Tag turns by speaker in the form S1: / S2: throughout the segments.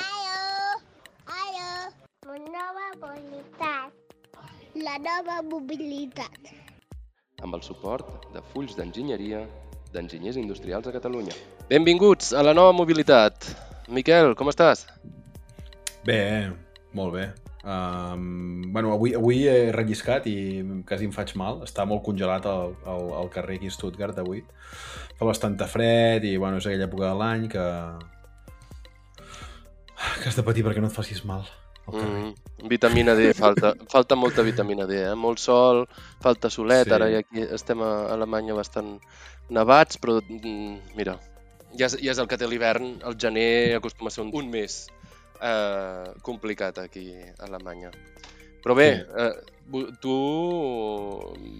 S1: Aló, aló, una nova mobilitat. La nova mobilitat.
S2: amb el suport de fulls d'enginyeria d'enginyers industrials a Catalunya. Benvinguts a la nova mobilitat. Miquel, com estàs?
S3: Bé, molt bé. Um, bueno, avui, avui he relliscat i quasi em faig mal. Està molt congelat al, al, al carrer aquí a Stuttgart avui. Fa bastanta fred i bueno, és aquella època de l'any que... que has de patir perquè no et facis mal.
S2: Mm, vitamina D, falta, falta molta vitamina D, eh? Molt sol, falta solet,
S3: Sí.
S2: ara i aquí estem a Alemanya bastant nevats, però mm, mira, ja és, ja és el que té l'hivern, el gener acostuma a ser un, un mes eh, complicat aquí a Alemanya. Però bé,
S3: Sí.
S2: eh, tu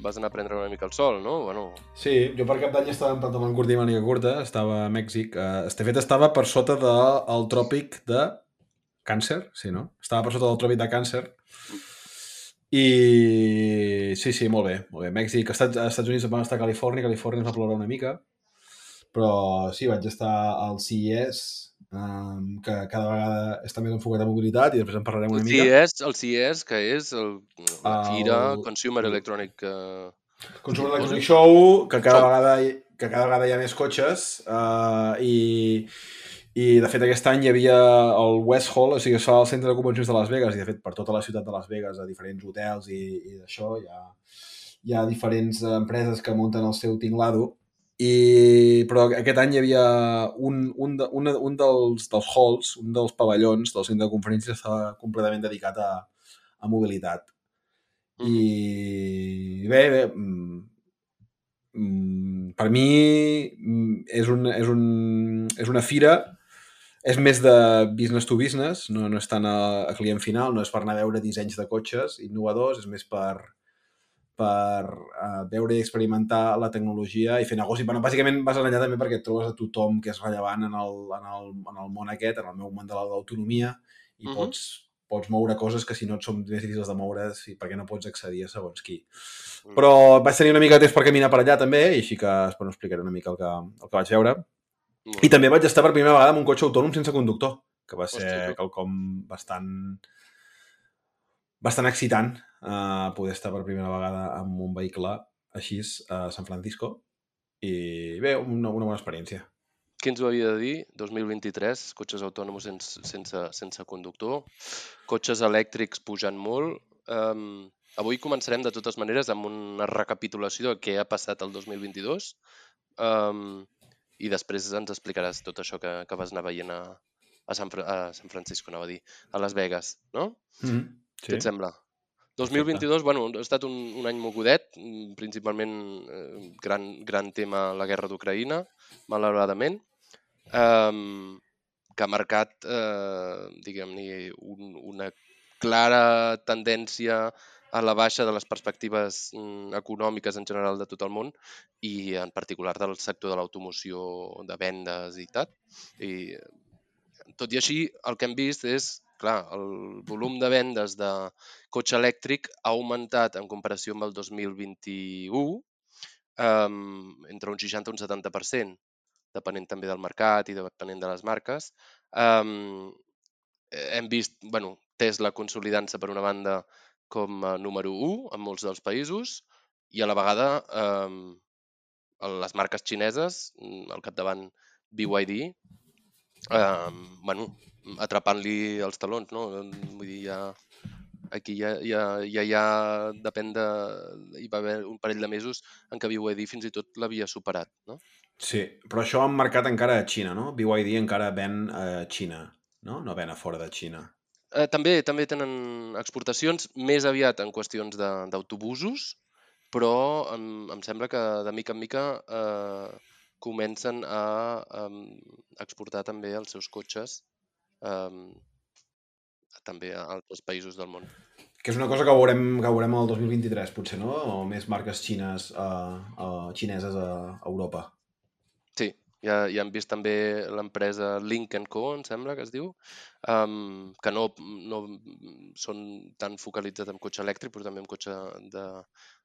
S2: vas anar a prendre una mica el sol, no? Bueno,
S3: Sí, jo per cap d'any estava en pantalon curt i màniga curta, estava a Mèxic. Eh, de fet, estava per sota del tròpic de Càncer, sí, no? Estava per sota del tròpic de Càncer. I sí, sí, molt bé, molt bé. Mèxic, Estats, als Estats Units vam estar a Califòrnia, Califòrnia ens va plorar una mica, però sí, vaig estar al CES, um, que cada vegada està més enfocat a mobilitat i després en parlarem una
S2: el
S3: mica.
S2: CES, el CES, que és el, la
S3: El-
S2: Fira Consumer Electronic eh,
S3: Consumer Electronic. Show, que cada,
S2: Show.
S3: vegada, que cada vegada hi ha més cotxes uh, i, i de fet aquest any hi havia el West Hall, o sigui, es fa al centre de convencions de Las Vegas i de fet per tota la ciutat de Las Vegas a diferents hotels i, i d'això hi ha, hi ha diferents eh, empreses que munten el seu tinglado i, però aquest any hi havia un, un, de, un, un dels, dels halls, un dels pavellons del centre de conferències estava completament dedicat a, a mobilitat. I bé, bé mm, mm, per mi mm, és, un, és, un, és una fira és més de business to business, no, no és tant a, a client final, no és per anar a veure dissenys de cotxes innovadors, és més per, per uh, veure i experimentar la tecnologia i fer negoci. Bueno, bàsicament vas allà també perquè et trobes a tothom que és rellevant en el, en el, en el món aquest, en el meu món de la- de l'autonomia, i
S2: Mhm.
S3: pots, pots moure coses que si no et són més difícils de moure sí, perquè no pots accedir a segons qui.
S2: Mm.
S3: Però vaig tenir una mica de temps per caminar per allà també i així que bueno, explicaré una mica el que, el que vaig veure.
S2: Molt
S3: I també vaig estar per primera vegada amb un cotxe autònom sense conductor, que va ser
S2: Hòstia,
S3: quelcom bastant bastant excitant uh, poder estar per primera vegada amb un vehicle així a San Francisco i bé, una, una bona experiència.
S2: Qui ens ho havia de dir? 2023, cotxes autònoms sense, sense, sense conductor, cotxes elèctrics pujant molt. Um, avui començarem de totes maneres amb una recapitulació del que ha passat el 2022 um, i després ens explicaràs tot això que, que vas anar veient a, a, San, a San Francisco, anava a dir, a Las Vegas, no?
S3: Mm -hmm.
S2: Què et sembla? 2022, bueno, ha estat un, un any mogudet, mm, principalment eh, gran, gran tema la guerra d'Ucraïna, malauradament, um, que ha marcat, eh, diguem-ne, un, una clara tendència a la baixa de les perspectives mm, econòmiques en general de tot el món i en particular del sector de l'automoció, de vendes i tal. I, tot i així, el que hem vist és, clar, el volum de vendes de cotxe elèctric ha augmentat en comparació amb el 2021 um, entre un 60 i un 70%, depenent també del mercat i depenent de les marques. Um, hem vist, bueno, Tesla consolidant-se per una banda com a número 1 en molts dels països i a la vegada um, les marques xineses, mm, al capdavant BYD, um, bueno, atrapant-li els talons, no? Vull dir, ja, aquí ja, ja, ja, ja depèn de... Hi va haver un parell de mesos en què BYD fins i tot l'havia superat, no?
S3: Sí, però això han marcat encara a Xina, no? BYD encara ven a Xina, no? No ven a fora de Xina.
S2: Eh, també també tenen exportacions més aviat en qüestions de- d'autobusos, però em, em sembla que de mica en mica eh, comencen a em, exportar també els seus cotxes em, també a altres països del món.
S3: Que és una cosa que veurem, que veurem el 2023, potser, no? O més marques xines, uh, uh, xineses a Europa.
S2: Sí, ja, ja hem vist també l'empresa Link Co, em sembla que es diu, um, que no, no són tan focalitzats en cotxe elèctric, però també en cotxe de,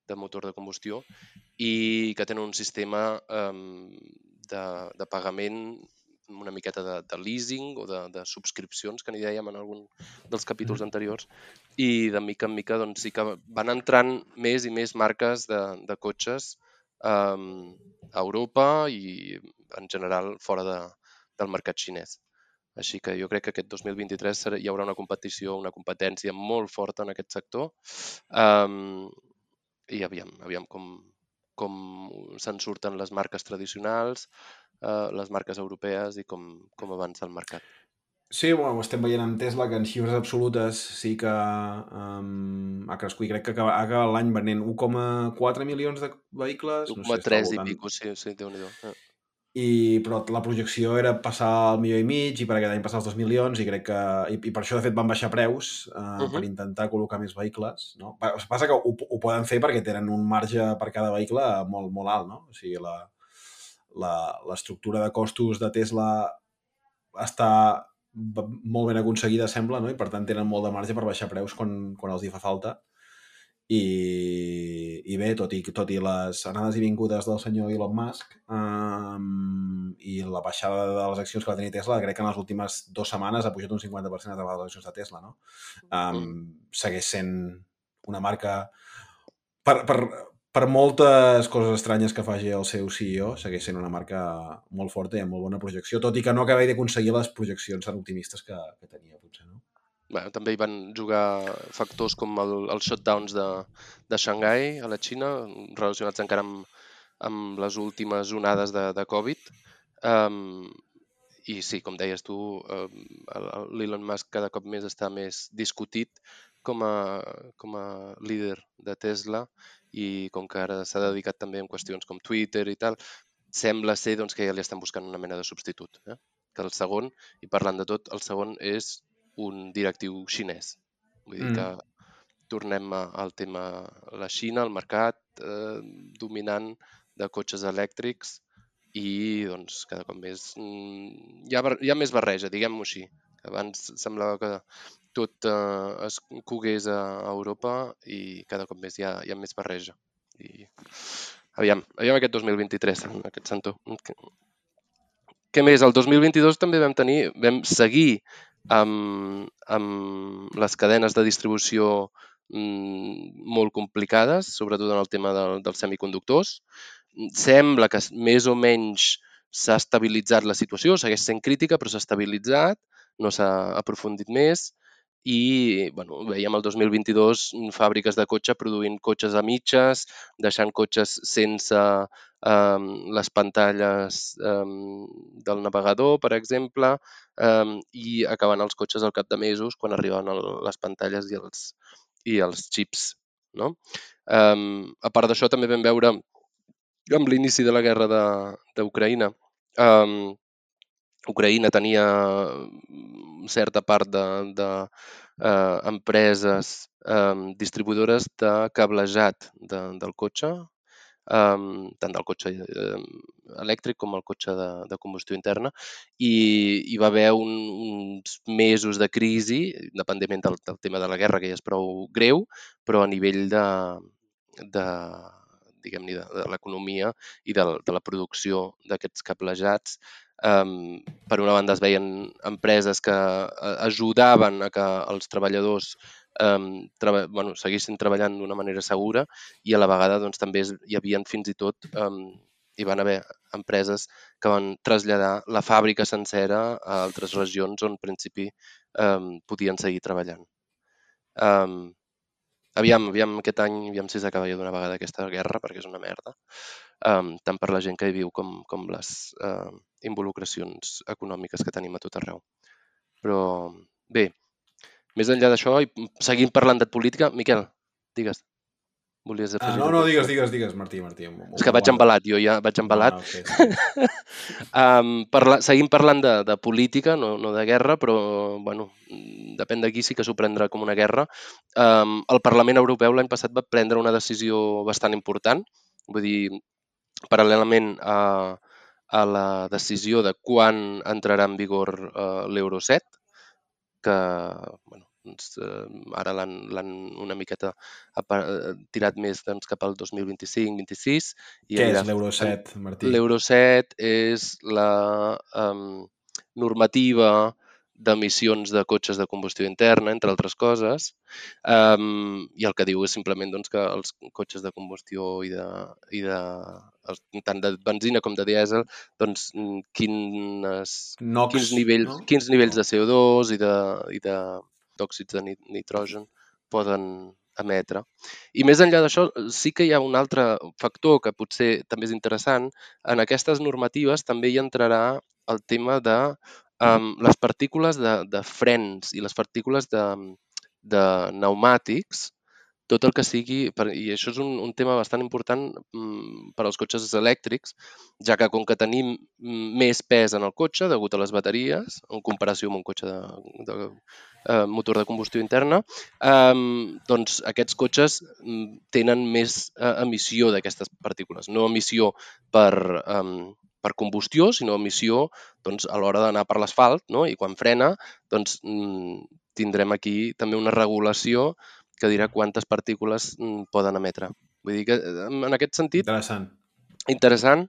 S2: de motor de combustió, i que tenen un sistema um, de, de pagament una miqueta de, de leasing o de, de subscripcions, que n'hi dèiem en algun dels capítols anteriors, i de mica en mica doncs, sí que van entrant més i més marques de, de cotxes um, a Europa i en general fora de, del mercat xinès. Així que jo crec que aquest 2023 serà, hi haurà una competició, una competència molt forta en aquest sector um, i aviam, aviam com, com se'n surten les marques tradicionals, eh, les marques europees i com, com avança el mercat.
S3: Sí, bueno, ho estem veient amb Tesla, que en xifres absolutes sí que um, ha crescut i crec que acaba, acaba l'any venent 1,4 milions de vehicles.
S2: 1,3 no sé, i pico, sí, sí, déu nhi eh.
S3: I, però la projecció era passar al milió i mig i per aquest any passar els 2 milions i crec que... I, i per això, de fet, van baixar preus uh, uh -huh. per intentar col·locar més vehicles. No? Passa que ho, ho poden fer perquè tenen un marge per cada vehicle molt, molt alt, no? O sigui, la, l'estructura de costos de Tesla està molt ben aconseguida, sembla, no? i per tant tenen molt de marge per baixar preus quan, quan els hi fa falta. I, i bé, tot i, tot i les anades i vingudes del senyor Elon Musk um, i la baixada de les accions que va tenir Tesla, crec que en les últimes dues setmanes ha pujat un 50% de les accions de Tesla. No? Um, segueix sent una marca per, per, per moltes coses estranyes que faci el seu CEO, segueix sent una marca molt forta i amb molt bona projecció, tot i que no acaba d'aconseguir les projeccions tan optimistes que, que tenia, potser, no?
S2: Bueno, també hi van jugar factors com el, els shutdowns de, de Xangai a la Xina, relacionats encara amb, amb les últimes onades de, de Covid. Um, I sí, com deies tu, um, l'Elon Musk cada cop més està més discutit com a, com a líder de Tesla i com que ara s'ha dedicat també en qüestions com Twitter i tal, sembla ser doncs, que ja li estan buscant una mena de substitut. Eh? Que el segon, i parlant de tot, el segon és un directiu xinès. Vull dir mm. que tornem al tema la Xina, el mercat eh, dominant de cotxes elèctrics i doncs cada cop més mm, hi ha, hi ha més barreja, diguem-ho així. Abans semblava que tot eh, es cogués a Europa i cada cop més hi ha, hi ha més barreja. I aviam, aviam aquest 2023, en aquest santo. Què més? El 2022 també vam tenir, vam seguir amb, amb les cadenes de distribució mm, molt complicades, sobretot en el tema del, dels semiconductors. Sembla que més o menys s'ha estabilitzat la situació, segueix sent crítica, però s'ha estabilitzat, no s'ha aprofundit més i bueno, veiem el 2022 fàbriques de cotxe produint cotxes a mitges, deixant cotxes sense um, les pantalles um, del navegador, per exemple, um, i acabant els cotxes al cap de mesos quan arriben el, les pantalles i els, i els xips. No? Um, a part d'això, també vam veure amb l'inici de la guerra d'Ucraïna um, Ucraïna tenia mm, certa part de, de eh, eh, distribuïdores de cablejat de, del cotxe, eh, tant del cotxe eh, elèctric com el cotxe de, de combustió interna, i hi va haver un, uns mesos de crisi, independentment del, del tema de la guerra, que ja és prou greu, però a nivell de, de, diguem-ne, de, de l'economia i de, de la producció d'aquests cablejats Um, per una banda es veien empreses que eh, ajudaven a que els treballadors um, treba, bueno, seguissin treballant d'una manera segura i a la vegada doncs, també hi havia fins i tot um, hi van haver empreses que van traslladar la fàbrica sencera a altres regions on en principi um, podien seguir treballant. Um, aviam, aviam aquest any, aviam si s'acaba ja d'una vegada aquesta guerra, perquè és una merda um, tant per la gent que hi viu com, com les uh, involucracions econòmiques que tenim a tot arreu. Però bé, més enllà d'això, i seguim parlant de política, Miquel, digues.
S3: Volies ah, no, no, digues, digues, digues, Martí, Martí.
S2: És que vaig embalat, jo ja vaig embalat. Ah, okay. um, parla, seguim parlant de, de política, no, no de guerra, però, bueno, depèn d'aquí sí que s'ho prendrà com una guerra. Um, el Parlament Europeu l'any passat va prendre una decisió bastant important, vull dir, paral·lelament a, a la decisió de quan entrarà en vigor eh, l'Euro 7, que bueno, doncs, eh, ara l'han una miqueta eh, tirat més doncs, cap al 2025-26. i
S3: Què
S2: anirà
S3: és l'Euro
S2: en-
S3: 7, Martí?
S2: L'Euro 7 és la um, normativa d'emissions de cotxes de combustió interna, entre altres coses, um, i el que diu és simplement doncs, que els cotxes de combustió i de, i de els, tant de benzina com de dièsel, doncs, quines,
S3: Nox,
S2: quins nivells,
S3: no?
S2: quins nivells de CO2 i de, i de d'òxids de ni- nitrogen poden emetre. I més enllà d'això, sí que hi ha un altre factor que potser també és interessant. En aquestes normatives també hi entrarà el tema de um, les partícules de, de frens i les partícules de, de pneumàtics, tot el que sigui, per, i això és un, un tema bastant important mm, per als cotxes elèctrics, ja que com que tenim més pes en el cotxe degut a les bateries, en comparació amb un cotxe de, de eh, motor de combustió interna, eh, doncs aquests cotxes mm, tenen més eh, emissió d'aquestes partícules. No emissió per, eh, per combustió, sinó emissió doncs, a l'hora d'anar per l'asfalt, no? i quan frena, doncs, mm, tindrem aquí també una regulació que dirà quantes partícules mm, poden emetre. Vull dir que, eh, en aquest sentit,
S3: Interessant.
S2: interessant,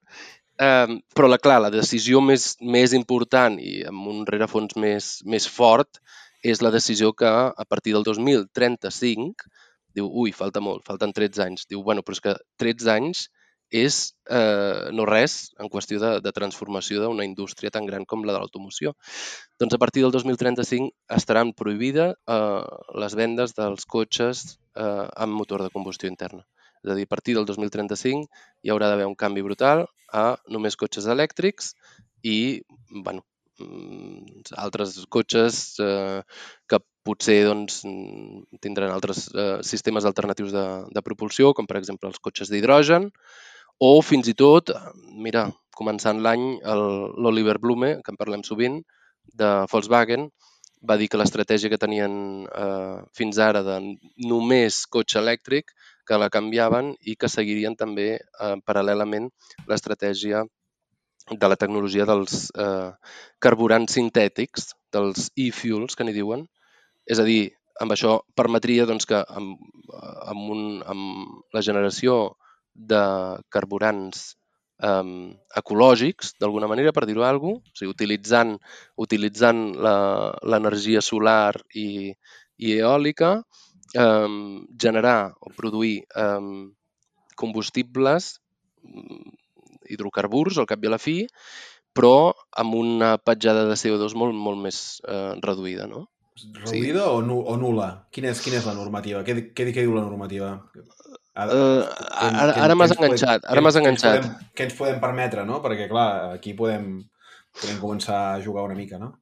S2: eh, però la, clar, la decisió més, més important i amb un rerefons més, més fort és la decisió que a partir del 2035 diu, ui, falta molt, falten 13 anys. Diu, bueno, però és que 13 anys és eh, no res en qüestió de, de transformació d'una indústria tan gran com la de l'automoció. Doncs a partir del 2035 estaran prohibides eh, les vendes dels cotxes eh, amb motor de combustió interna. És a dir, a partir del 2035 hi haurà d'haver un canvi brutal a només cotxes elèctrics i, bueno, mm, altres cotxes eh, que potser doncs, tindran altres eh, sistemes alternatius de, de propulsió, com per exemple els cotxes d'hidrogen, o fins i tot, eh, mira, començant l'any, l'Oliver Blume, que en parlem sovint, de Volkswagen, va dir que l'estratègia que tenien eh, fins ara de només cotxe elèctric, que la canviaven i que seguirien també eh, paral·lelament l'estratègia de la tecnologia dels eh, carburants sintètics, dels e-fuels, que n'hi diuen. És a dir, amb això permetria doncs, que amb, amb, un, amb la generació de carburants um, ecològics, d'alguna manera, per dir-ho alguna cosa, o sigui, utilitzant, utilitzant la- l'energia solar i, i eòlica, um, generar o produir um, combustibles, mm, hidrocarburs, al cap i a la fi, però amb una petjada de CO2 molt, molt més eh, reduïda, no?
S3: Reduïda o, nu o nul·la? Quina és, quina és la normativa? Què, què, què diu la normativa? Ara,
S2: Eh, ara ara m'has enganxat, ara m'has
S3: ens- què ens
S2: enganxat.
S3: podem- Què ens podem permetre, no? Perquè, clar, aquí podem, podem començar a jugar una mica, no?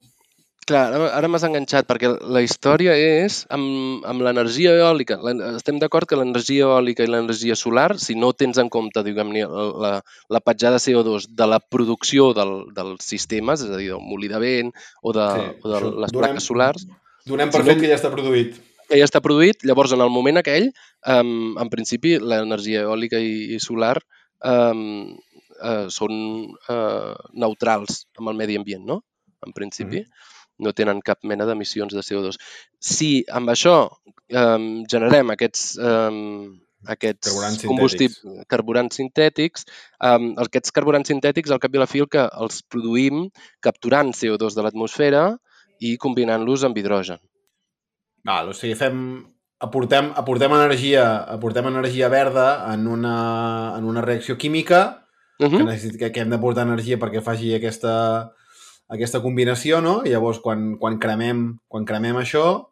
S2: Clar, ara, ara m'has enganxat, perquè la història és amb, amb l'energia eòlica. Estem d'acord que l'energia eòlica i l'energia solar, si no tens en compte, diguem-ne, la, la petjada CO2 de la producció del, dels sistemes, és a dir, del molí de vent o de,
S3: Sí,
S2: o de les
S3: Donem-
S2: plaques solars,
S3: Donem per
S2: Si no-
S3: fet que ja està produït.
S2: Que ja està produït, llavors en el moment aquell, um, en principi, l'energia eòlica i, i solar um, uh, són uh, neutrals amb el medi ambient, no? En principi,
S3: Mhm.
S2: no tenen cap mena d'emissions de CO2. Si amb això um, generem aquests, um, aquests
S3: Carburants
S2: combustib- carburants sintètics, um, aquests carburants sintètics, al cap i a la fi, el que els produïm capturant CO2 de l'atmosfera i combinant-los amb hidrogen.
S3: Val, o sigui, fem... Aportem, aportem, energia, aportem energia verda en una, en una reacció química
S2: Uh
S3: que,
S2: -huh.
S3: necessit, que, que hem d'aportar energia perquè faci aquesta, aquesta combinació, no? I llavors, quan, quan, cremem, quan cremem això,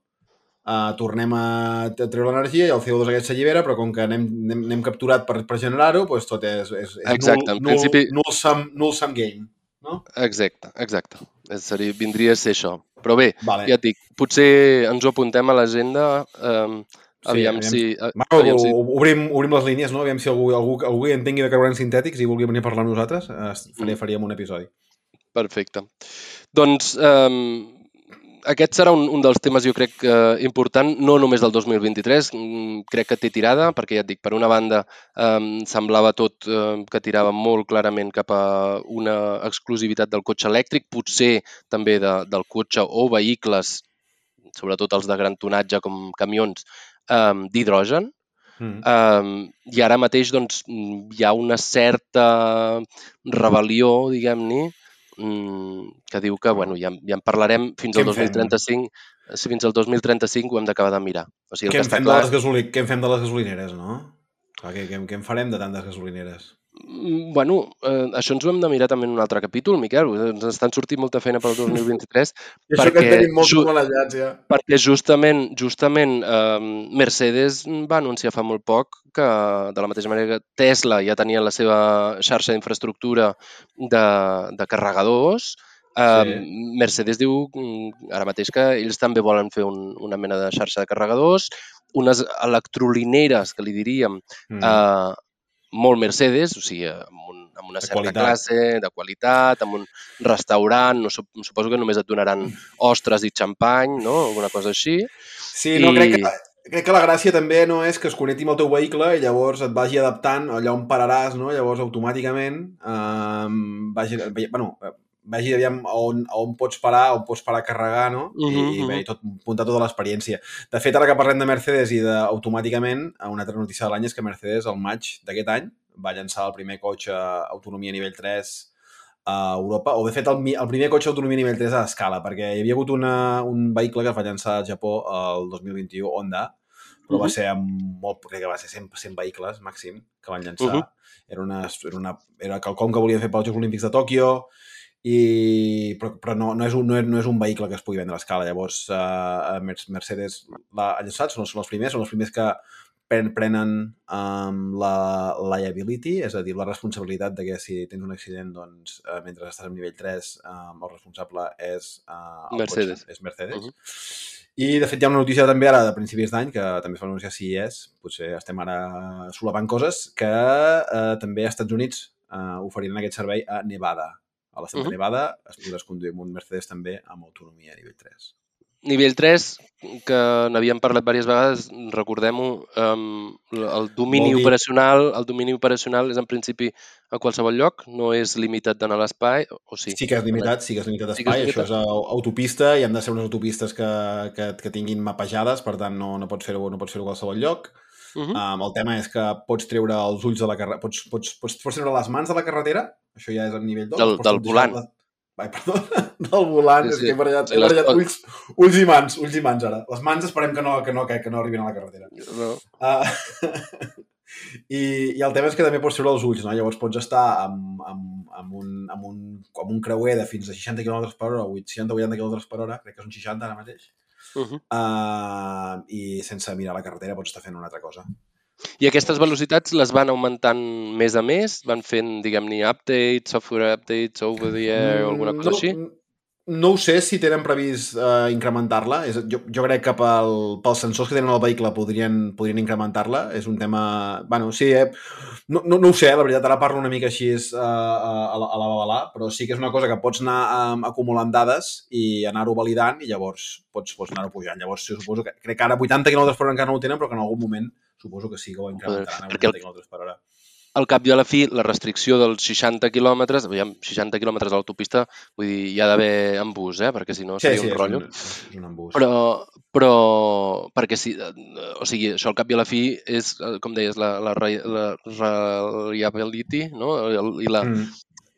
S3: uh, tornem a t- treure l'energia i el CO2 aquest s'allibera, però com que n'hem n'hem capturat per, per generar-ho, doncs tot és, és, és
S2: Exacte,
S3: null,
S2: en principi-
S3: null, null, sum, null sum game. No?
S2: Exacte, exacte. Seria, vindria a ser això. Però bé,
S3: Vale.
S2: ja et dic, potser ens ho apuntem a l'agenda, eh, aviam,
S3: aviam
S2: si...
S3: Bueno,
S2: aviam si...
S3: obrim, obrim les línies, no? Aviam si algú, algú, algú entengui de carburants sintètics i vulgui venir a parlar amb nosaltres, eh, faria,
S2: Mm.
S3: faríem un episodi.
S2: Perfecte. Doncs eh, aquest serà un, un dels temes, jo crec, eh, important, no només del 2023, mm, crec que té tirada, perquè ja et dic, per una banda eh, semblava tot eh, que tirava molt clarament cap a una exclusivitat del cotxe elèctric, potser també de, del cotxe o vehicles sobretot els de gran tonatge com camions, eh, d'hidrogen,
S3: Mm.
S2: Um, I ara mateix doncs, hi ha una certa rebel·lió, diguem-ne, que diu que bueno, ja, ja en parlarem fins al
S3: en fem?
S2: 2035. Si fins al 2035 ho hem d'acabar de mirar. O sigui, el
S3: Què
S2: que
S3: en,
S2: està
S3: fem de
S2: clar...
S3: les gasoli... què en fem de les gasolineres, no? Clar, què, què, què en farem de tantes gasolineres?
S2: Mm, Bueno, eh, això ens ho hem de mirar també en un altre capítol, Miquel. Ens estan sortint molta feina pel 2023
S3: I això que
S2: Perquè
S3: tenim molt
S2: ju-
S3: manejats, ja.
S2: perquè justament justament eh, Mercedes va anunciar fa molt poc que de la mateixa manera que Tesla ja tenia la seva xarxa d'infraestructura de, de carregadors, eh,
S3: Sí.
S2: Mercedes diu mm, ara mateix que ells també volen fer un, una mena de xarxa de carregadors, unes electrolineres, que li diríem,
S3: Mm.
S2: eh, molt Mercedes, o sigui, amb, un, amb una
S3: De
S2: certa
S3: qualitat.
S2: classe, de qualitat, amb un restaurant, no, sup- suposo que només et donaran ostres i xampany, no? alguna cosa així.
S3: Sí, no,
S2: I-
S3: crec que, crec que la gràcia també no és que es connecti amb el teu vehicle i llavors et vagi adaptant allà on pararàs, no? Llavors, automàticament, eh, vagi, bueno, vagi aviam a on, a on pots parar, on pots parar a carregar, no? I,
S2: Mhm,
S3: i bé, i tot, muntar tota l'experiència. De fet, ara que parlem de Mercedes i d'automàticament, una altra notícia de l'any és que Mercedes, al maig d'aquest any, va llançar el primer cotxe autonomia nivell 3 a Europa, o de fet el, el primer cotxe d'autonomia nivell 3 a escala, perquè hi havia hagut una, un vehicle que es va llançar al Japó el 2021, Honda, però va
S2: Mhm.
S3: ser amb molt, crec que va ser 100, 100 vehicles màxim que van llançar.
S2: Mhm.
S3: era, una, era, una, era quelcom que volien fer pels Jocs Olímpics de Tòquio, i, però, però no, no, és un, no, és, no és un vehicle que es pugui vendre a escala. Llavors, uh, Mercedes l'ha llançat, són, són els primers, són els primers que pren, prenen um, la liability, és a dir, la responsabilitat de que si tens un accident, doncs, uh, mentre estàs en nivell 3, um, el responsable és uh, el
S2: Mercedes.
S3: Cotxe, és Mercedes.
S2: Mhm.
S3: I, de fet, hi ha una notícia també ara de principis d'any, que també es va anunciar CES, potser estem ara solapant coses, que eh, també als Estats Units eh, oferiran aquest servei a Nevada. A l'estat
S2: Mhm.
S3: de Nevada es podràs conduir amb un Mercedes també amb autonomia a nivell 3.
S2: Nivell 3, que n'havíem parlat diverses vegades, recordem-ho, um, el domini
S3: dir-
S2: operacional el domini operacional és en principi a qualsevol lloc, no és limitat d'anar a l'espai, o sí?
S3: Sí. sí que és limitat, sí que és limitat
S2: Sí
S3: d'espai,
S2: limitat.
S3: això és au- autopista i han de ser unes autopistes que, que, que tinguin mapejades, per tant no, no pots fer-ho no pots fer a qualsevol lloc.
S2: Uh -huh.
S3: Um, el tema és que pots treure els ulls de la carretera, pots, pots, pots, pots treure les mans de la carretera, això ja és a nivell 2.
S2: Del- del volant.
S3: La... Ai, perdó, del volant,
S2: Sí,
S3: sí, és que he barallat, he
S2: les
S3: barallat
S2: pot-
S3: ulls, ulls i mans, ulls i mans ara. Les mans esperem que no, que no, que, que no arribin a la carretera.
S2: No.
S3: Uh, i, I el tema és que també pots treure els ulls, no? Llavors pots estar amb, amb, amb, un, amb, un, amb un creuer de fins a 60 km per hora, o 60-80 km per hora, crec que són 60 ara mateix,
S2: Uh -huh.
S3: uh, i sense mirar la carretera pots estar fent una altra cosa.
S2: I aquestes velocitats les van augmentant més a més? Van fent, diguem-ne, updates, software updates, over the air o alguna cosa
S3: no,
S2: així?
S3: No ho sé si tenen previst uh, incrementar-la. Jo, jo crec que pel, pels sensors que tenen al vehicle podrien, podrien incrementar-la. És un tema... bueno, sí, eh? no, no, no ho sé, la veritat, ara parlo una mica així uh, a, la, a la babalà, però sí que és una cosa que pots anar um, acumulant dades i anar-ho validant i llavors pots, pots anar-ho pujant. Llavors, sí, suposo que... Crec que ara 80 km per hora encara no ho tenen, però que en algun moment suposo que sí que ho incrementaran a
S2: Perquè
S3: 80
S2: el-
S3: km per hora.
S2: Al cap i a la fi, la restricció dels 60 quilòmetres, aviam, 60 quilòmetres a l'autopista, vull dir, hi ha d'haver en bus, eh? perquè si no
S3: Sí,
S2: seria
S3: sí,
S2: un
S3: és
S2: rotllo.
S3: un, és un embús.
S2: Però, però perquè si, eh, o sigui, això al cap i a la fi és, eh, com deies, la, la, re- la reliability no? I, la,
S3: Mm.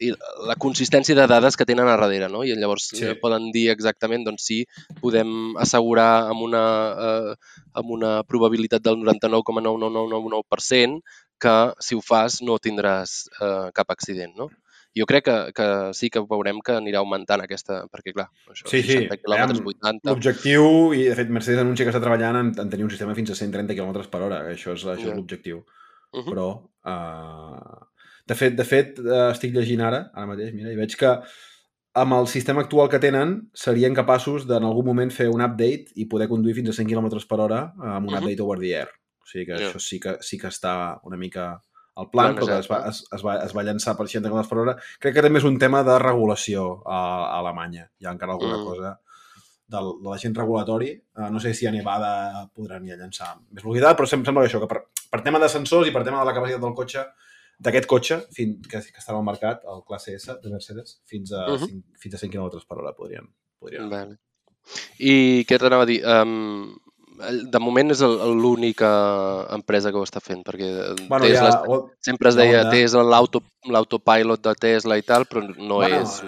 S2: i la consistència de dades que tenen a darrere, no? I llavors
S3: Sí.
S2: sí. poden dir exactament, doncs sí, podem assegurar amb una, eh, amb una probabilitat del 99,99999% que si ho fas no tindràs eh, cap accident, no? Jo crec que, que sí que veurem que anirà augmentant aquesta, perquè clar, això,
S3: Sí, sí.
S2: 60 quilòmetres,
S3: Aviam,
S2: 80...
S3: L'objectiu, i de fet Mercedes anuncia que està treballant en, en tenir un sistema fins a 130 km per hora. Això és, això
S2: Ja.
S3: és l'objectiu.
S2: Uh -huh.
S3: Però, uh, de fet, de fet uh, estic llegint ara, ara mateix, mira, i veig que amb el sistema actual que tenen serien capaços de en algun moment fer un update i poder conduir fins a 100 km per hora amb un
S2: Mhm.
S3: update over the air. O sigui que
S2: Ja.
S3: això sí que, sí que està una mica al plan, però es va, es, es, va, es va llançar per 60 km per hora. Crec que també és un tema de regulació a, a Alemanya. Hi ha encara alguna
S2: Mm.
S3: cosa del, de l'agent regulatori. Uh, no sé si a Nevada podran ja llançar més velocitat, però sem- sembla que això, que per, per tema de sensors i per tema de la capacitat del cotxe, d'aquest cotxe fin, que, que està al mercat, el classe S de Mercedes, fins a,
S2: Mhm.
S3: 5, fins a 100 km per hora podrien. podrien.
S2: Vale. I què t'anava a dir? Um, de moment és l'única empresa que ho està fent, perquè
S3: Bueno,
S2: Tesla
S3: ja, o-
S2: sempre es deia. Tesla, l'auto- l'autopilot de Tesla i tal, però no
S3: bueno,
S2: és...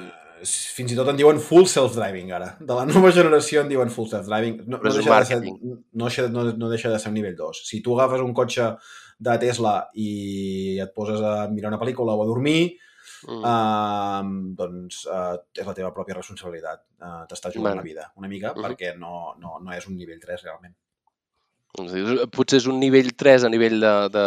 S3: fins i tot en diuen full self-driving ara. De la nova generació en diuen full self-driving. No, no, deixa de ser, no, deixa, no, no deixa de ser un nivell 2. Si tu agafes un cotxe de Tesla i et poses a mirar una pel·lícula o a dormir,
S2: Mm.
S3: uh, doncs uh, és la teva pròpia responsabilitat. Uh, T'estàs jugant
S2: Bueno.
S3: la vida una mica
S2: Mhm.
S3: perquè no, no, no és un nivell 3 realment.
S2: O sigui, Potser és un nivell 3 a nivell de, de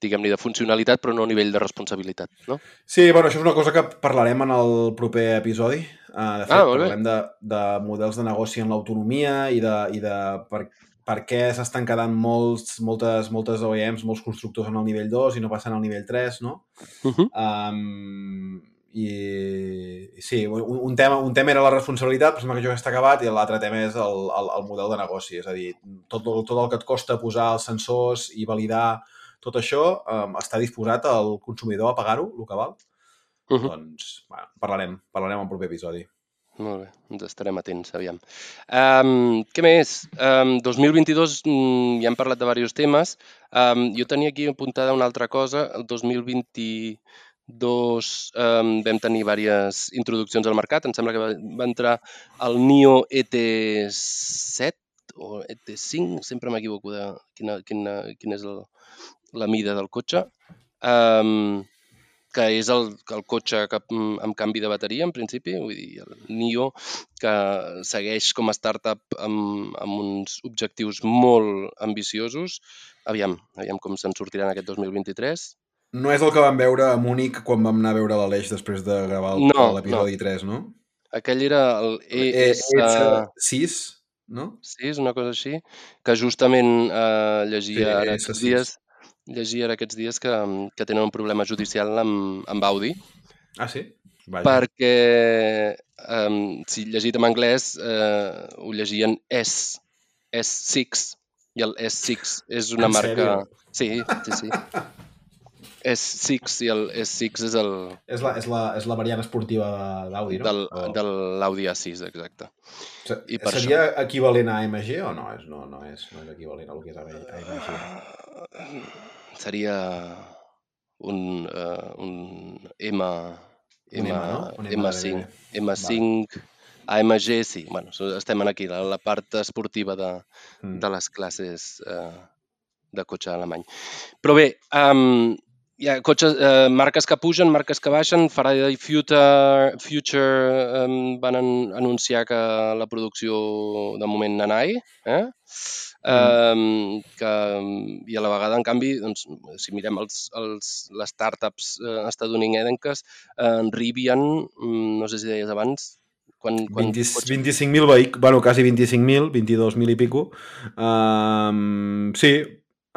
S2: diguem-ne, de funcionalitat, però no a nivell de responsabilitat, no?
S3: Sí, bueno, això és una cosa que parlarem en el proper episodi. Uh, de fet,
S2: Ah, molt bé.
S3: parlarem de, de models de negoci en l'autonomia i de, i de per, per què s'estan quedant molts, moltes, moltes OEMs, molts constructors en el nivell 2 i no passen al nivell 3, no?
S2: Uh -huh.
S3: Um, i, i sí, un, un, tema, un tema era la responsabilitat, però sembla que això ja està acabat, i l'altre tema és el, el, el model de negoci. És a dir, tot, el- tot el que et costa posar els sensors i validar tot això um, està disposat al consumidor a pagar-ho, el que val?
S2: Uh -huh.
S3: Doncs, bueno, parlarem, parlarem al proper episodi.
S2: Molt bé, ens estarem atents, aviam. Um, què més? Um, 2022 mm, ja hem parlat de diversos temes. Um, jo tenia aquí apuntada una altra cosa. El 2022 um, vam tenir diverses introduccions al mercat. Em sembla que va, va entrar el NIO ET7 o ET5, sempre m'equivoco de quina, quina, quina és el, la mida del cotxe. Um, que és el, el cotxe que, amb canvi de bateria, en principi, vull dir, el NIO, que segueix com a startup amb, amb uns objectius molt ambiciosos. Aviam, aviam com se'n sortiran aquest 2023.
S3: No és el que vam veure a Múnich quan vam anar a veure l'Aleix després de gravar el-
S2: No,
S3: l'episodi 3, no?
S2: Aquell era el
S3: Eh,
S2: ES...
S3: és 6, no?
S2: Sí, és una cosa així, que justament eh, llegia
S3: Sí,
S2: ara aquests
S3: sis.
S2: dies llegia ara aquests dies que, que tenen un problema judicial amb, amb Audi,
S3: Ah, sí? Vaja.
S2: perquè um, si llegit en anglès eh, ho llegien S, S6, i el S6 és una
S3: En
S2: marca...
S3: sèrio?
S2: Sí, sí, sí. S6 i el S6 és el
S3: És la, és la, és la variant esportiva d'Audi, no?
S2: del,
S3: O-
S2: de l'Audi A6, exacte.
S3: Se-
S2: i per
S3: Seria equivalent a AMG o no? És, no, no, és, no és equivalent a el que és AMG.
S2: Seria un, uh, un M,
S3: Un M, no? Un M
S2: M5,
S3: de-
S2: M5, AMG, sí. Bueno, estem aquí, la, la part esportiva de,
S3: Mm.
S2: de les classes eh, de cotxe alemany. Però bé, um, hi ha cotxes, eh, marques que pugen, marques que baixen. Faraday Future, Future um, van an anunciar que la producció de moment anai, eh? Um, que, I a la vegada, en canvi, doncs, si mirem els, els, les startups eh, estadounidenques, eh, en Rivian, mm, no sé si deies abans, quan, quan
S3: 20
S2: cotxe-
S3: 25.000 vehicles, bueno, quasi 25.000, 22.000 i pico. Um, sí,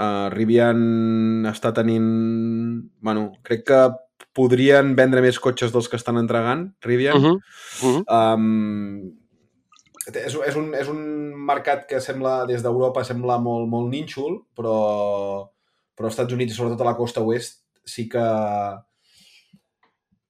S3: uh, Rivian està tenint... Bueno, crec que podrien vendre més cotxes dels que estan entregant, Rivian.
S2: Uh -huh. Uh -huh.
S3: Um, és, és, un, és un mercat que sembla, des d'Europa, sembla molt, molt nínxol, però, però als Estats Units i sobretot a la costa oest sí que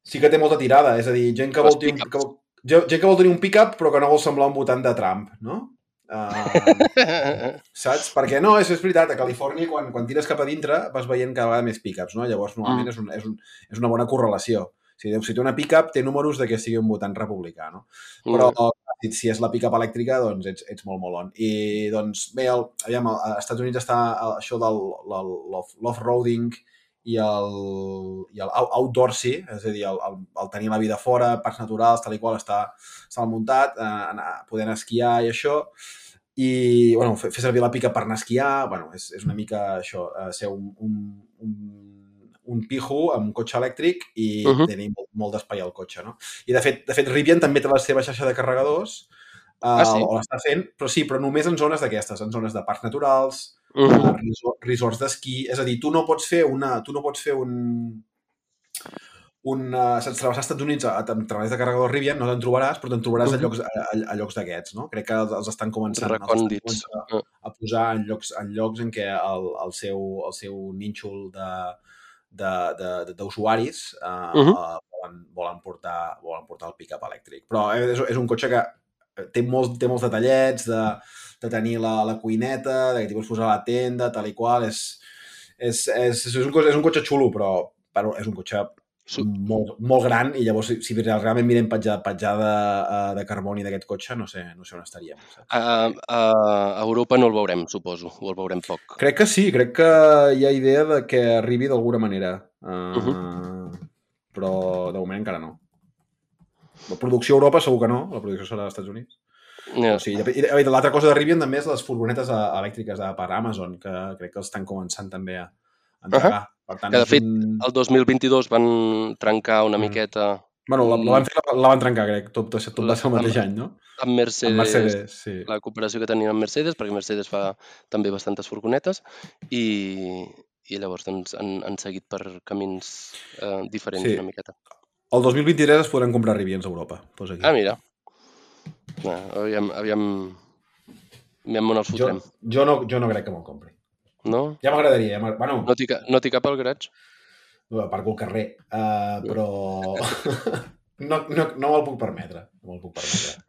S3: sí que té molta tirada. És a dir, gent que vol, tenir, que, vol- gent que vol tenir un pick-up però que no vol semblar un votant de Trump, no? Uh, saps? Perquè no, és, és veritat, a Califòrnia quan, quan tires cap a dintre vas veient cada vegada més pick-ups, no? Llavors, normalment
S2: Mm.
S3: és, un, és, un, és una bona correlació. Si, si té una pick-up, té números de que sigui un votant republicà, no? Però si, si és la pick-up elèctrica, doncs ets, ets molt molt on. I doncs, bé, el, aviam, als Estats Units està això del el- l'off- l'off-roading i el, i el out- outdoorsy, és a dir, el, el, el tenir la vida fora, parcs naturals, tal i qual, està, està muntat, eh, anar, poder anar esquiar i això, i bueno, fer, fer servir la pica per anar a esquiar, bueno, és, és una mica això, eh, ser un, un, un, un pijo amb un cotxe elèctric i uh. -huh. tenir molt, molt d'espai al cotxe, no? I de fet, de fet Rivian també té la seva xarxa de carregadors, eh,
S2: Ah, sí?
S3: o l'està fent, però sí, però només en zones d'aquestes, en zones de parcs naturals,
S2: Uh
S3: uh,
S2: -huh.
S3: resort, resorts d'esquí, és a dir, tu no pots fer una, tu no pots fer un un, uh, saps, travessar als Estats Units a, a, a través de carregadors Rivian, no te'n trobaràs, però te'n trobaràs a llocs, a, a, llocs d'aquests, no? Crec que els, estan començant, els estan començant a, a posar en llocs, en llocs en què el, el, seu, el seu nínxol de de- de- de- d'usuaris uh, uh
S2: Mhm.
S3: -huh. uh, volen, volen, portar, volen portar el pick-up elèctric. Però és, és un cotxe que té molts, té molts detallets de, de tenir la, la cuineta, de que t'hi pots posar la tenda, tal i qual. És, és, és, és, un, cotxe, és un cotxe xulo, però, però és un cotxe
S2: Su-
S3: molt, molt gran i llavors si, si realment mirem petjada, petjada eh, de carboni d'aquest cotxe, no sé, no sé on estaríem. Saps?
S2: A, a, a Europa no el veurem, suposo, o el veurem poc.
S3: Crec que sí, crec que hi ha idea de que arribi d'alguna manera. Uh,
S2: Mhm.
S3: Però de moment encara no. La producció a Europa segur que no, la producció serà als Estats Units.
S2: Ja.
S3: O sigui, l'altra cosa de Rivian també és les furgonetes eh, elèctriques de, per Amazon, que crec que els estan començant també a a entregar. Per tant,
S2: Que, de fet,
S3: un...
S2: El 2022 van trencar una
S3: Mm.
S2: miqueta
S3: Bueno, la, la, van fer, la, la van trencar, crec. Tot, tot va ser el mateix
S2: Amb-
S3: any, no?
S2: amb Mercedes,
S3: Amb Mercedes, sí.
S2: la cooperació que tenien amb Mercedes, perquè Mercedes fa també bastantes furgonetes, i, i llavors doncs, han, han seguit per camins eh, diferents
S3: Sí.
S2: una miqueta.
S3: El 2023 es podran comprar Rivians a Europa. Posa aquí.
S2: Ah, mira. Ah, aviam, aviam, aviam on els
S3: jo,
S2: fotrem.
S3: jo, no, jo no crec que me'l compri.
S2: No?
S3: Ja m'agradaria. Ja bueno,
S2: No t'hi no cap al garatge?
S3: aparco al carrer, uh, però no, no, no me'l puc permetre. No me'l puc permetre.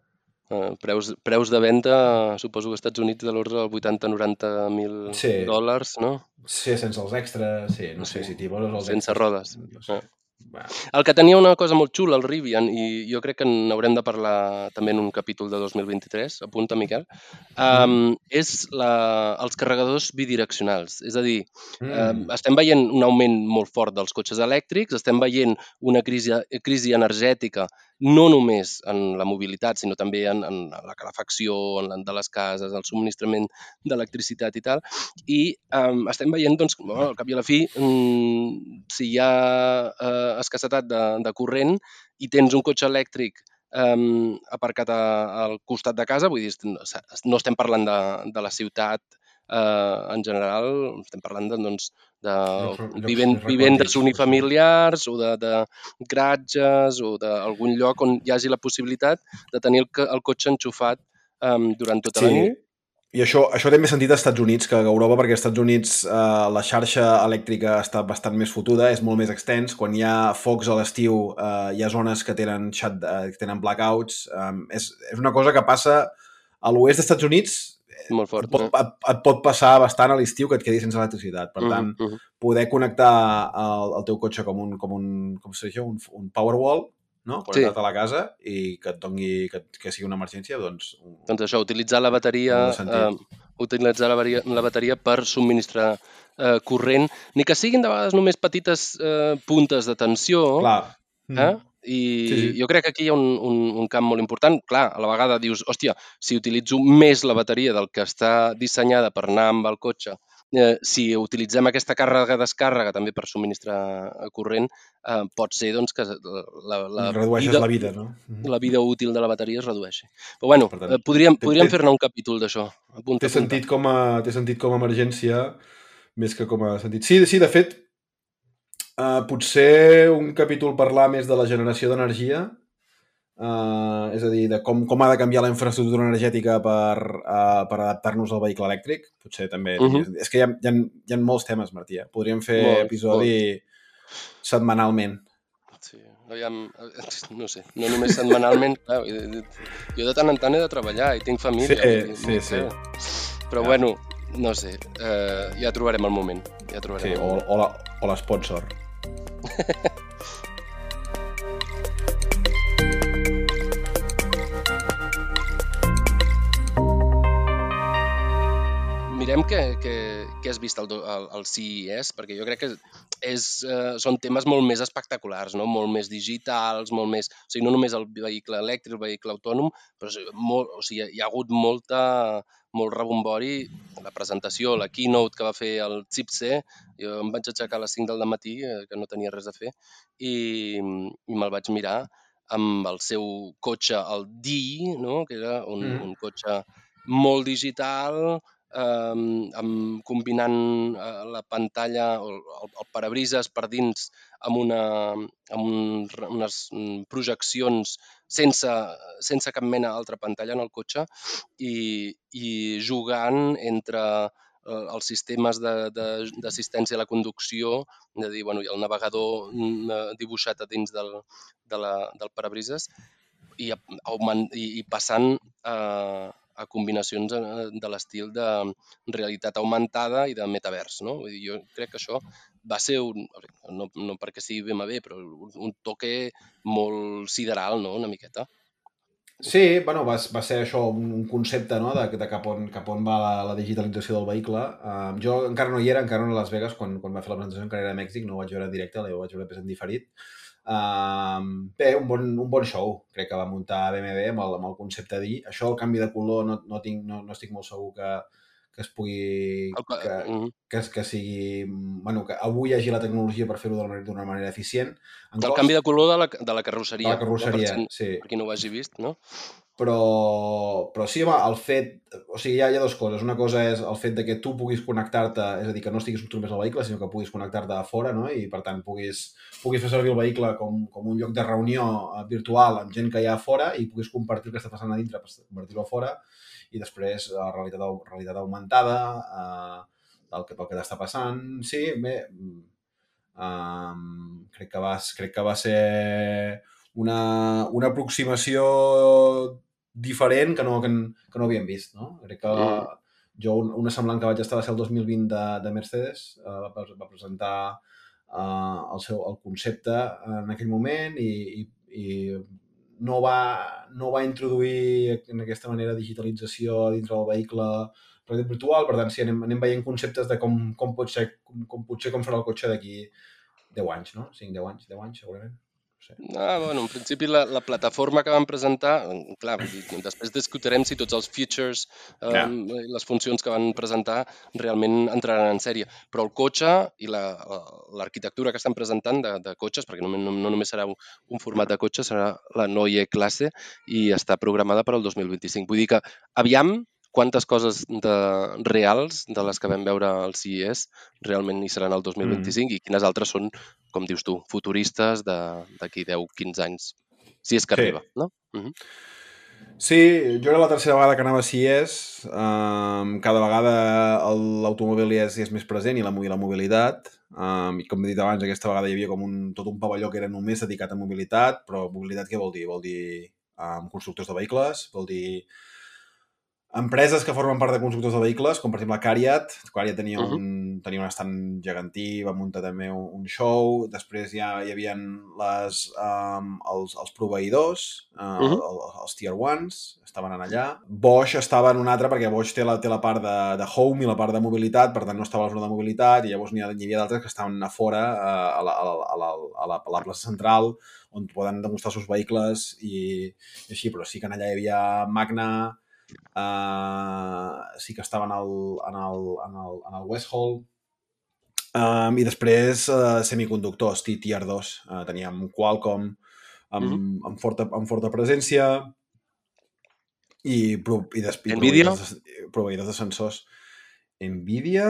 S2: Eh, preus, preus de venda, suposo que als Estats Units de l'ordre del 80-90 mil
S3: Sí.
S2: dòlars, no?
S3: Sí, sense els extras, sí, no sé
S2: Sí.
S3: si t'hi poses els
S2: Sense
S3: extras.
S2: rodes.
S3: No sé.
S2: Ah.
S3: Va.
S2: El que tenia una cosa molt xula, el Rivian, i jo crec que n'haurem de parlar també en un capítol de 2023, apunta, Miquel, um, és la, els carregadors bidireccionals. És a dir,
S3: Mm.
S2: Eh, estem veient un augment molt fort dels cotxes elèctrics, estem veient una crisi, crisi energètica no només en la mobilitat, sinó també en, en la calefacció en la, de les cases, el subministrament d'electricitat i tal. I eh, estem veient, doncs, bueno, al cap i a la fi, mm, si hi ha eh, escassetat de, de corrent i tens un cotxe elèctric eh, aparcat a, al costat de casa, vull dir, no estem parlant de, de la ciutat eh, en general, estem parlant de, doncs, de
S3: Llocs- llocs
S2: viven,
S3: més
S2: vivendes unifamiliars o de, de gratges o d'algun lloc on hi hagi la possibilitat de tenir el, el cotxe enxufat um, durant tota la nit.
S3: I això, això té més sentit als Estats Units que a Europa, perquè als Estats Units eh, la xarxa elèctrica està bastant més fotuda, és molt més extens. Quan hi ha focs a l'estiu, eh, hi ha zones que tenen, shut, eh, que tenen blackouts. Eh, és, és una cosa que passa a l'oest dels Estats Units,
S2: Molt fort.
S3: et pot, et, et pot passar bastant a l'estiu que et quedis sense electricitat. Per
S2: Mhm,
S3: tant,
S2: mhm.
S3: poder connectar el, el teu cotxe com un, com un, com se diu, això? un, un Powerwall, no? connectat a la casa i que et doni, que, que sigui una emergència, doncs... Un...
S2: Doncs això, utilitzar la bateria, eh, utilitzar la, varia, la bateria per subministrar eh, corrent, ni que siguin de vegades només petites eh, puntes de tensió,
S3: Clar.
S2: eh? I
S3: Sí, sí.
S2: jo crec que aquí hi ha un, un, un camp molt important. Clar, a la vegada dius, hòstia, si utilitzo més la bateria del que està dissenyada per anar amb el cotxe, eh, si utilitzem aquesta càrrega-descàrrega també per subministrar eh, corrent, eh, pot ser doncs, que la, la,
S3: Redueixes
S2: vida,
S3: la vida, no? Mhm.
S2: la vida útil de la bateria es redueixi. Però bueno,
S3: Per tant,
S2: eh, podríem, podríem fer-ne un capítol d'això.
S3: Té sentit, com a, té sentit com a emergència més que com a sentit. Sí, sí de fet, uh, potser un capítol parlar més de la generació d'energia, uh, és a dir, de com, com ha de canviar la infraestructura energètica per, uh, per adaptar-nos al vehicle elèctric. Potser també...
S2: Mhm.
S3: Uh -huh. És que hi ha, hi, ha, hi ha molts temes, Martí. eh? Podríem fer
S2: Molts,
S3: episodi setmanalment.
S2: Sí, aviam, no sé, no només setmanalment, clar, jo de tant en tant he de treballar i tinc família.
S3: Sí,
S2: dir,
S3: sí, sí.
S2: Però
S3: Ja.
S2: bueno, no sé, eh, ja trobarem el moment. Ja trobarem
S3: Sí,
S2: el
S3: o,
S2: moment.
S3: o la- o l'esponsor.
S2: Mirem què, què, què has vist al, do- al, al CES, perquè jo crec que és, eh, són temes molt més espectaculars, no? molt més digitals, molt més... O sigui, no només el vehicle elèctric, el vehicle autònom, però molt, o sigui, hi ha hagut molta, molt rebombori. La presentació, la keynote que va fer el Chip C, jo em vaig aixecar a les 5 del matí, eh, que no tenia res a fer, i, i me'l vaig mirar amb el seu cotxe, el D, no? que era un,
S3: Mm.
S2: un cotxe molt digital, eh, amb, combinant eh, la pantalla o el, el parabrises per dins amb, una, amb un, unes mm, projeccions sense, sense cap mena d'altra pantalla en el cotxe i, i jugant entre eh, els sistemes d'assistència a la conducció, de dir, bueno, i el navegador mm, eh, dibuixat a dins del, de la, del parabrises, i, augment, i, i passant a, a combinacions eh, de l'estil de realitat augmentada i de metavers, no? Vull dir, jo crec que això va ser un, no, no perquè sigui BMW, però un, un toque molt sideral, no?, una miqueta.
S3: Sí, bueno, va, va ser això un, concepte no? de, de cap, on, cap on va la, la digitalització del vehicle. Uh, jo encara no hi era, encara no a Las Vegas, quan, quan va fer la presentació encara era a Mèxic, no ho vaig veure en directe, ho vaig veure en diferit. Uh, bé, un bon, un bon show, crec que va muntar BMW amb el, amb el concepte d'I. Això, el canvi de color, no, no, tinc, no, no estic molt segur que, que es pugui... Que, que, que sigui... Bueno, que avui hi hagi la tecnologia per fer-ho d'una manera, manera eficient.
S2: En el cost, canvi de color de la, de la carrosseria.
S3: De la carrosseria,
S2: no?
S3: per, sí.
S2: Per qui no ho hagi vist, no?
S3: Però, però sí, home, el fet... O sigui, hi ha, hi ha dues coses. Una cosa és el fet de que tu puguis connectar-te, és a dir, que no estiguis només al vehicle, sinó que puguis connectar-te a fora, no? I, per tant, puguis, puguis fer servir el vehicle com, com un lloc de reunió eh, virtual amb gent que hi ha a fora i puguis compartir el que està passant a dintre per convertir-ho a fora i després la eh, realitat, realitat augmentada eh, del, que, del que t'està passant. Sí, bé, um, crec, que va, crec que va ser una, una aproximació diferent que no, que, que no havíem vist. No? Crec que mm. jo, una semblant que vaig estar va ser el 2020 de, de Mercedes, uh, va, va presentar uh, el, seu, el concepte en aquell moment i, i, i no va, no va introduir en aquesta manera digitalització dintre del vehicle realitat virtual, per tant, sí, anem, anem veient conceptes de com, com pot ser, com, com potser com farà el cotxe d'aquí 10 anys, no? 5, 10 anys, 10 anys, segurament
S2: sé. Ah, bueno, en principi la, la plataforma que vam presentar, clar, després discutirem si tots els features, eh, les funcions que van presentar realment entraran en sèrie. Però el cotxe i l'arquitectura la, que estan presentant de, de cotxes, perquè no, no, no només serà un, format de cotxe, serà la Neue classe i està programada per al 2025. Vull dir que aviam quantes coses de, reals de les que vam veure al CES realment hi seran el 2025 mm. i quines altres són, com dius tu, futuristes d'aquí 10-15 anys, si és que sí. arriba, no? Mm -hmm.
S3: Sí, jo era la tercera vegada que anava a CES. Um, cada vegada l'automòbil és, és més present i la, i la mobilitat. Um, I com he dit abans, aquesta vegada hi havia com un, tot un pavelló que era només dedicat a mobilitat, però mobilitat què vol dir? Vol dir um, constructors de vehicles, vol dir Empreses que formen part de constructors de vehicles, com per exemple Cariat. Cariat tenia, uh -huh. un, tenia un estant gegantí, va muntar també un, show. Després ja hi havia les, um, els, els proveïdors, uh, uh -huh. els, els tier ones, estaven allà. Bosch estava en un altre perquè Bosch té la, té la part de, de home i la part de mobilitat, per tant no estava a la zona de mobilitat, i llavors n'hi havia d'altres que estaven a fora, uh, a, la, a, la, a, la, a, la, a la plaça central, on poden demostrar els seus vehicles i, i així, però sí que allà hi havia Magna, Uh, sí que estava en el, en el, en el, en el West Hall. Um, I després uh, semiconductors, Tier 2. Uh, teníem Qualcomm amb, mm -hmm. amb, forta, amb forta presència i, i, des, i proveïdors, de, proveïdors de sensors. Nvidia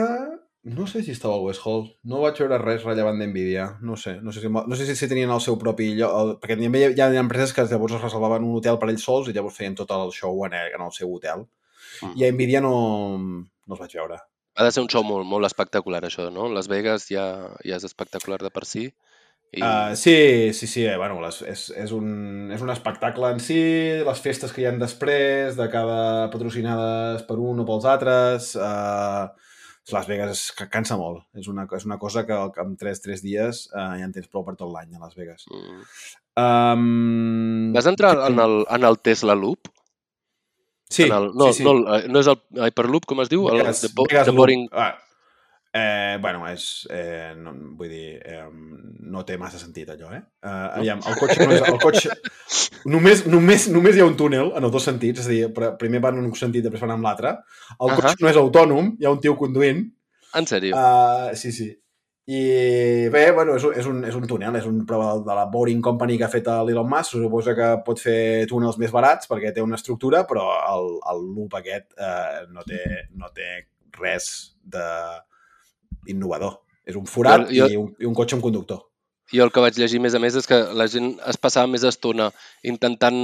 S3: no sé si estava al West Hall. No vaig veure res rellevant d'NVIDIA. No sé. No sé si, no sé si tenien el seu propi lloc. El, perquè hi ha, hi ha empreses que llavors es reservaven un hotel per ells sols i llavors feien tot el show en, en el seu hotel. Mm. I a NVIDIA no, no els vaig veure.
S2: Ha de ser un show molt, molt espectacular, això, no? Las Vegas ja, ja és espectacular de per si.
S3: I... Uh, sí, sí, sí. Eh, bueno, les, és, és, un, és un espectacle en si, les festes que hi han després, de cada patrocinades per un o pels altres... Uh, las Vegas és, que cansa molt. És una, és una cosa que en 3, 3 dies eh, ja en tens prou per tot l'any a Las Vegas. Mm. Um,
S2: Vas entrar en el, en el Tesla Loop?
S3: Sí,
S2: el, no,
S3: sí, sí.
S2: No, no és el Hyperloop, com es diu?
S3: Vegas,
S2: el,
S3: the, Vegas the boring... Loop. Ah, Eh, bueno, és... Eh, no, vull dir, eh, no té massa sentit allò, eh? eh aviam, el cotxe no és... El cotxe... Només, només, només hi ha un túnel en els dos sentits, és a dir, primer van en un sentit, després van en l'altre. El uh -huh. cotxe no és autònom, hi ha un tio conduint.
S2: En sèrio?
S3: Uh, sí, sí. I bé, bueno, és, és, un, és un túnel, és un prova de la Boring Company que ha fet l'Elon Musk, suposa que pot fer túnels més barats perquè té una estructura, però el, el loop aquest eh, no, té, no té res de, innovador. És un forat jo, jo... I, un, i un cotxe amb conductor.
S2: Jo el que vaig llegir, a més a més, és que la gent es passava més estona intentant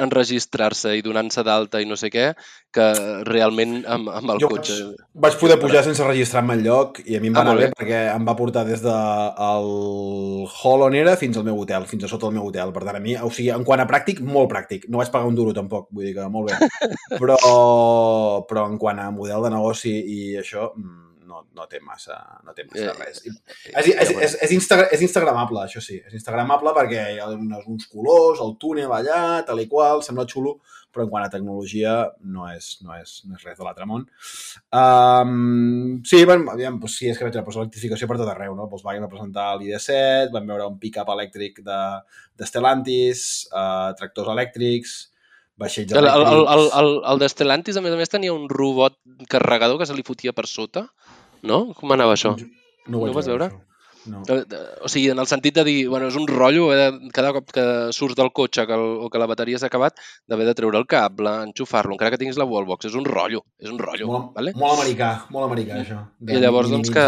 S2: enregistrar-se i donant-se d'alta i no sé què, que realment amb, amb el
S3: Jo
S2: cotxe.
S3: vaig, vaig poder pujar sense registrar-me enlloc i a mi em va
S2: Ah,
S3: anar bé
S2: bé.
S3: perquè em va portar des de el hall on era fins al meu hotel, fins a sota el meu hotel. Per tant, a mi, o sigui, en quant a pràctic, molt pràctic. No vaig pagar un duro tampoc, vull dir que molt bé. Però, però en quant a model de negoci i això, mm, no, no té massa, no té massa
S2: Eh,
S3: res. I És, és, és, és, Instagra és instagramable, això sí. És instagramable perquè hi ha uns, uns colors, el túnel allà, tal i qual, sembla xulo, però en quant a tecnologia no és, no és, no és res de l'altre món. Um, sí, van, aviam, doncs sí, és que vaig posar electrificació per tot arreu, no? Volkswagen va presentar l'ID7, vam veure un pick-up elèctric de, de Stellantis, uh, tractors elèctrics, vaixells
S2: El, el, el,
S3: elèctrics...
S2: el, el, el de Stellantis, a més a més, tenia un robot carregador que se li fotia per sota, no? Com anava això?
S3: No, ho
S2: no ho vas veure?
S3: això. No.
S2: O sigui, en el sentit de dir, bueno, és un rotllo, eh, de- cada cop que surts del cotxe que el, o que la bateria s'ha acabat, d'haver de treure el cable, enxufar-lo, encara que tinguis la wallbox. És un rotllo, és un rotllo,
S3: Molt,
S2: vale?
S3: molt americà, molt americà, això. de
S2: I llavors, doncs, que-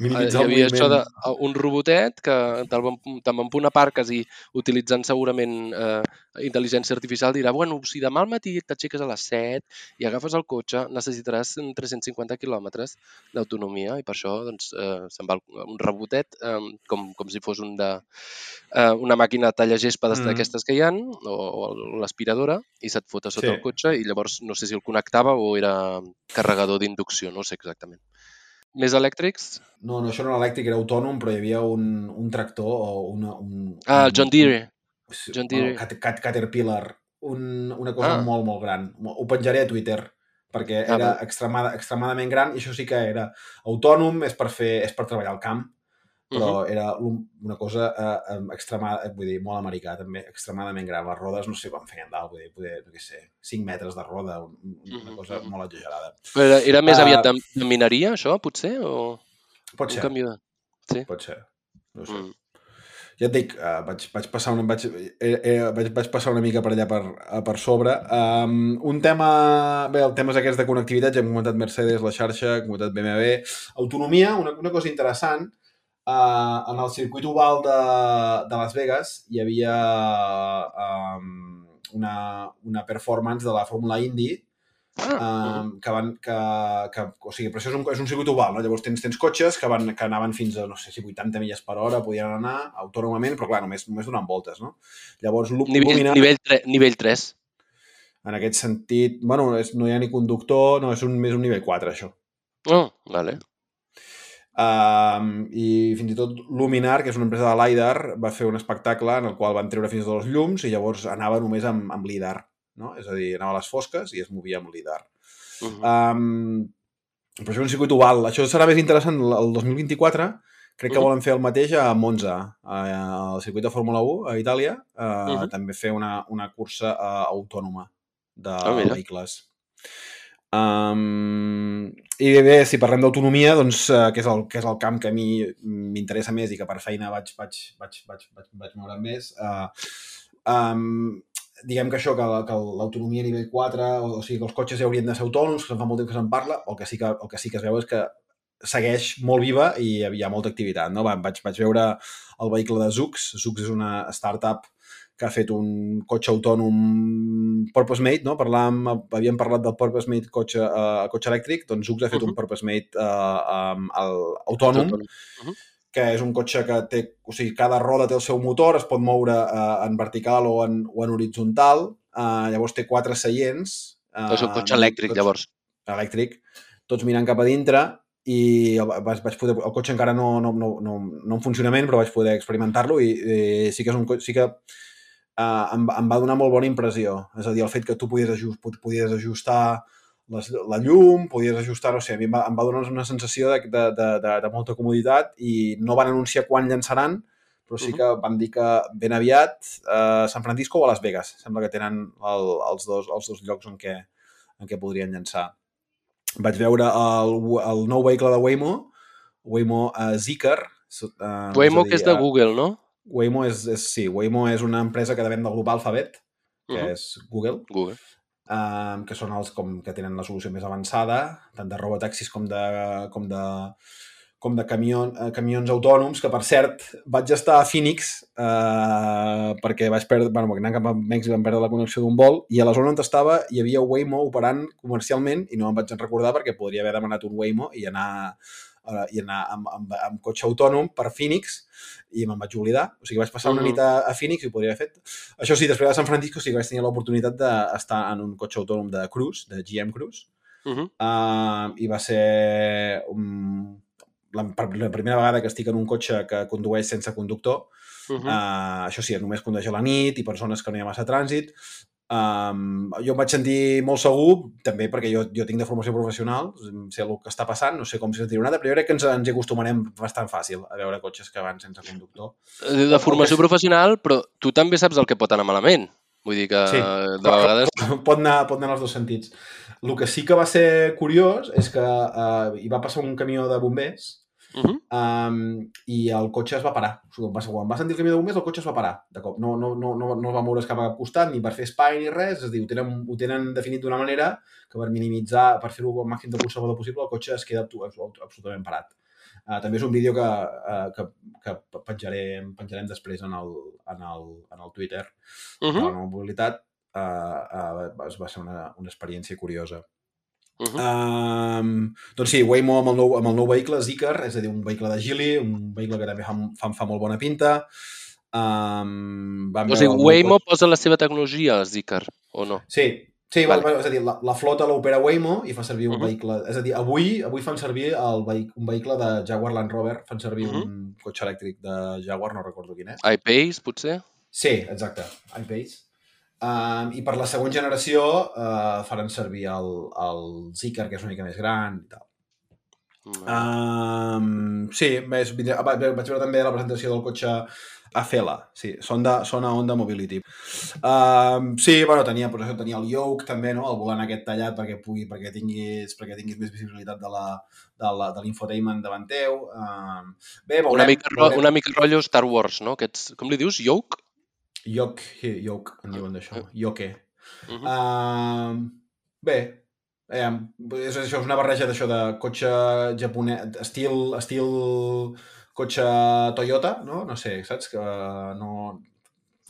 S3: minimitzar-
S2: Hi havia això de a- un robotet que van, te'n van punt aparques i utilitzant segurament eh, intel·ligència artificial dirà, bueno, si demà al matí t'aixeques a les 7 i agafes el cotxe, necessitaràs 350 quilòmetres d'autonomia i per això doncs, eh, se'n va un rebotet eh, com, com si fos un de, eh, una màquina talla-gespa
S3: Mm.
S2: d'aquestes que hi han o, o l'aspiradora i se't fot a sota
S3: Sí.
S2: el cotxe i llavors no sé si el connectava o era carregador d'inducció, no ho sé exactament. Més elèctrics?
S3: No, no, això no era elèctric, era autònom, però hi havia un, un tractor o una... Un,
S2: Ah, el John Deere.
S3: Sí,
S2: John Deere.
S3: Cat, Cat, Caterpillar, un, una cosa
S2: Ah.
S3: molt, molt gran. Ho penjaré a Twitter, perquè
S2: Ah,
S3: era extremada, extremadament gran i això sí que era autònom, és per, fer, és per treballar al camp, però
S2: Mhm.
S3: era un- una cosa eh, eh, extremada, vull dir, molt americà també, extremadament gran. Les rodes no sé quan feien dalt, vull dir, poder, no què sé, 5 metres de roda, un- un- una cosa
S2: mhm.
S3: molt exagerada.
S2: Però era, era més
S3: Ah.
S2: aviat de, de mineria, això, potser? O
S3: Pot
S2: un
S3: ser,
S2: canvi de...
S3: pot ser. No sé.
S2: Mm.
S3: Ja et dic, uh, vaig, vaig, passar una, vaig, eh, eh, vaig, vaig passar una mica per allà per, eh, per sobre. Um, un tema... Bé, el tema és aquest de connectivitat, ja hem comentat Mercedes, la xarxa, hem comentat BMW. Autonomia, una, una cosa interessant, uh, en el circuit oval de, de Las Vegas hi havia um, una, una performance de la Fórmula Indy um, que van, que, que, o sigui, però això és un, és un circuit oval, no? Llavors tens, tens cotxes que, van, que anaven fins a, no sé si 80 milles per hora, podien anar autònomament, però clar, només, només donant voltes, no? Llavors,
S2: nivell,
S3: Lumina,
S2: nivell, 3, nivell 3.
S3: en aquest sentit, bueno, és, no hi ha ni conductor, no, és un, més un nivell 4, això.
S2: Oh, vale.
S3: Um, I fins i tot Luminar, que és una empresa de LiDAR, va fer un espectacle en el qual van treure fins a dos llums i llavors anava només amb, amb LiDAR, no? És a dir, anava a les fosques i es movia amb LiDAR.
S2: Uh -huh.
S3: Um, però això és un circuit oval. Això serà més interessant el 2024. Crec que
S2: Mhm.
S3: volen fer el mateix a Monza, al circuit de Fórmula 1 a Itàlia. Uh,
S2: Mhm.
S3: També fer una, una cursa uh, autònoma de
S2: mira.
S3: vehicles. Um, I bé, bé, si parlem d'autonomia, doncs, uh, que, és el, que és el camp que a mi m'interessa més i que per feina vaig, vaig, vaig, vaig, vaig, vaig moure més, uh, um, diguem que això, que, la- que l'autonomia a nivell 4, o, o sigui, que els cotxes ja haurien de ser autònoms, que se'n fa molt temps que se'n parla, el que, sí que, el que sí que es veu és que segueix molt viva i hi ha molta activitat. No? Va, Vaig, vaig veure el vehicle de Zux. Zux és una startup que ha fet un cotxe autònom purpose made, no? Parlàvem, havíem parlat del purpose made cotxe, uh, cotxe elèctric, doncs Zux ha fet
S2: Mhm.
S3: un purpose made uh, um, el, autònom, que és un cotxe que té, o sigui, cada roda té el seu motor, es pot moure uh, en vertical o en, o en horitzontal, uh, llavors té quatre seients. Uh,
S2: És un cotxe elèctric, llavors.
S3: Elèctric, tots mirant cap a dintre i el, vaig, vaig poder, el cotxe encara no, no, no, no, no en funcionament, però vaig poder experimentar-lo i, i sí que és un cotxe, sí que uh, em, em va donar molt bona impressió. És a dir, el fet que tu podies, ajust, podies ajustar les, la llum, podies ajustar, no sé, a mi em va, em va donar una sensació de, de, de, de, de molta comoditat i no van anunciar quan llançaran, però sí que van dir que ben aviat a San Francisco o a Las Vegas. Sembla que tenen el, els, dos, els dos llocs en què, en què podrien llançar. Vaig veure el, el nou vehicle de Waymo, Waymo uh, Zeekr. Uh,
S2: Waymo, que és de Google, no?
S3: Waymo és, és, sí, Waymo és una empresa que depèn del grup Alphabet, que
S2: Uh -huh.
S3: és Google,
S2: Google.
S3: Um, que són els com, que tenen la solució més avançada, tant de robotaxis com de, com de, com de camion, eh, camions autònoms, que per cert vaig estar a Phoenix eh, perquè vaig perdre, bueno, anant cap a Mèxic vam perdre la connexió d'un vol i a la zona on estava hi havia Waymo operant comercialment i no em vaig recordar perquè podria haver demanat un Waymo i anar, i anar amb, amb, amb cotxe autònom per Phoenix i me'n vaig oblidar. O sigui, vaig passar una nit a, a Phoenix i ho podria haver fet. Això sí, després de San Francisco sí que vaig tenir l'oportunitat d'estar en un cotxe autònom de Cruise, de GM Cruise,
S2: Uh -huh.
S3: uh, i va ser um, la, la primera vegada que estic en un cotxe que condueix sense conductor.
S2: Uh
S3: Uh,
S2: -huh.
S3: això sí, només condueix a la nit i per zones que no hi ha massa trànsit. Um, jo em vaig sentir molt segur, també perquè jo, jo tinc de formació professional, sé el que està passant, no sé com s'hi sentirà una altra, però jo crec que ens, ens hi acostumarem bastant fàcil a veure cotxes que van sense conductor.
S2: De
S3: el
S2: formació
S3: que-
S2: professional, però tu també saps el que pot anar malament. Vull dir que
S3: Sí,
S2: de vegades...
S3: pot anar, pot anar els dos sentits. El que sí que va ser curiós és que uh, hi va passar un camió de bombers
S2: Uh -huh.
S3: um, i el cotxe es va parar. O sigui, quan, va, quan va sentir el camió de bombers, el cotxe es va parar, de cop. No, no, no, no, no es va moure's cap a cap costat, ni per fer espai ni res, és a dir, ho tenen, ho tenen definit d'una manera que per minimitzar, per fer-ho el màxim de conservador possible, el cotxe es queda abso- abso- absolutament parat. Uh, també és un vídeo que, uh, que, que penjarem, penjarem després en el, en el, en el Twitter
S2: Uh
S3: de la
S2: -huh.
S3: nova mobilitat. Uh, uh, va ser una, una experiència curiosa.
S2: Uh -huh.
S3: Um, doncs sí, Waymo amb el, nou, amb el nou vehicle, Zikr, és a dir, un vehicle de Gili, un vehicle que també fa, fa, fa molt bona pinta. Um, vam
S2: O sigui, Waymo
S3: cotxe-
S2: posa la seva tecnologia a Zikr, o no?
S3: Sí, sí
S2: Vale.
S3: vale. és a dir, la, la flota l'opera Waymo i fa servir un
S2: Mhm.
S3: vehicle... És a dir, avui avui fan servir el vehic, un vehicle de Jaguar Land Rover, fan servir
S2: Mhm.
S3: un cotxe elèctric de Jaguar, no recordo quin és.
S2: iPace, potser?
S3: Sí, exacte, iPace. Um, I per la següent generació uh, faran servir el, el Zikr, que és una mica més gran i tal. Um, sí, més, vaig veure també la presentació del cotxe Afela, sí, Sonda, Sona Honda Mobility. Um, sí, bueno, tenia, per això tenia el yoke també, no? el volant aquest tallat perquè pugui, perquè tinguis, perquè tinguis més visibilitat de la, de la, de l'infotainment davant teu. Um, bé, veurem,
S2: Una mica,
S3: veurem.
S2: una mica rotllo Star Wars, no? Aquests, com li dius? Yoke?
S3: Sí, yoke, en diuen d'això, yoke.
S2: Uh -huh.
S3: Uh, bé, eh, és això, és una barreja d'això de cotxe japonès, estil, estil cotxe Toyota, no? No sé, saps? Que no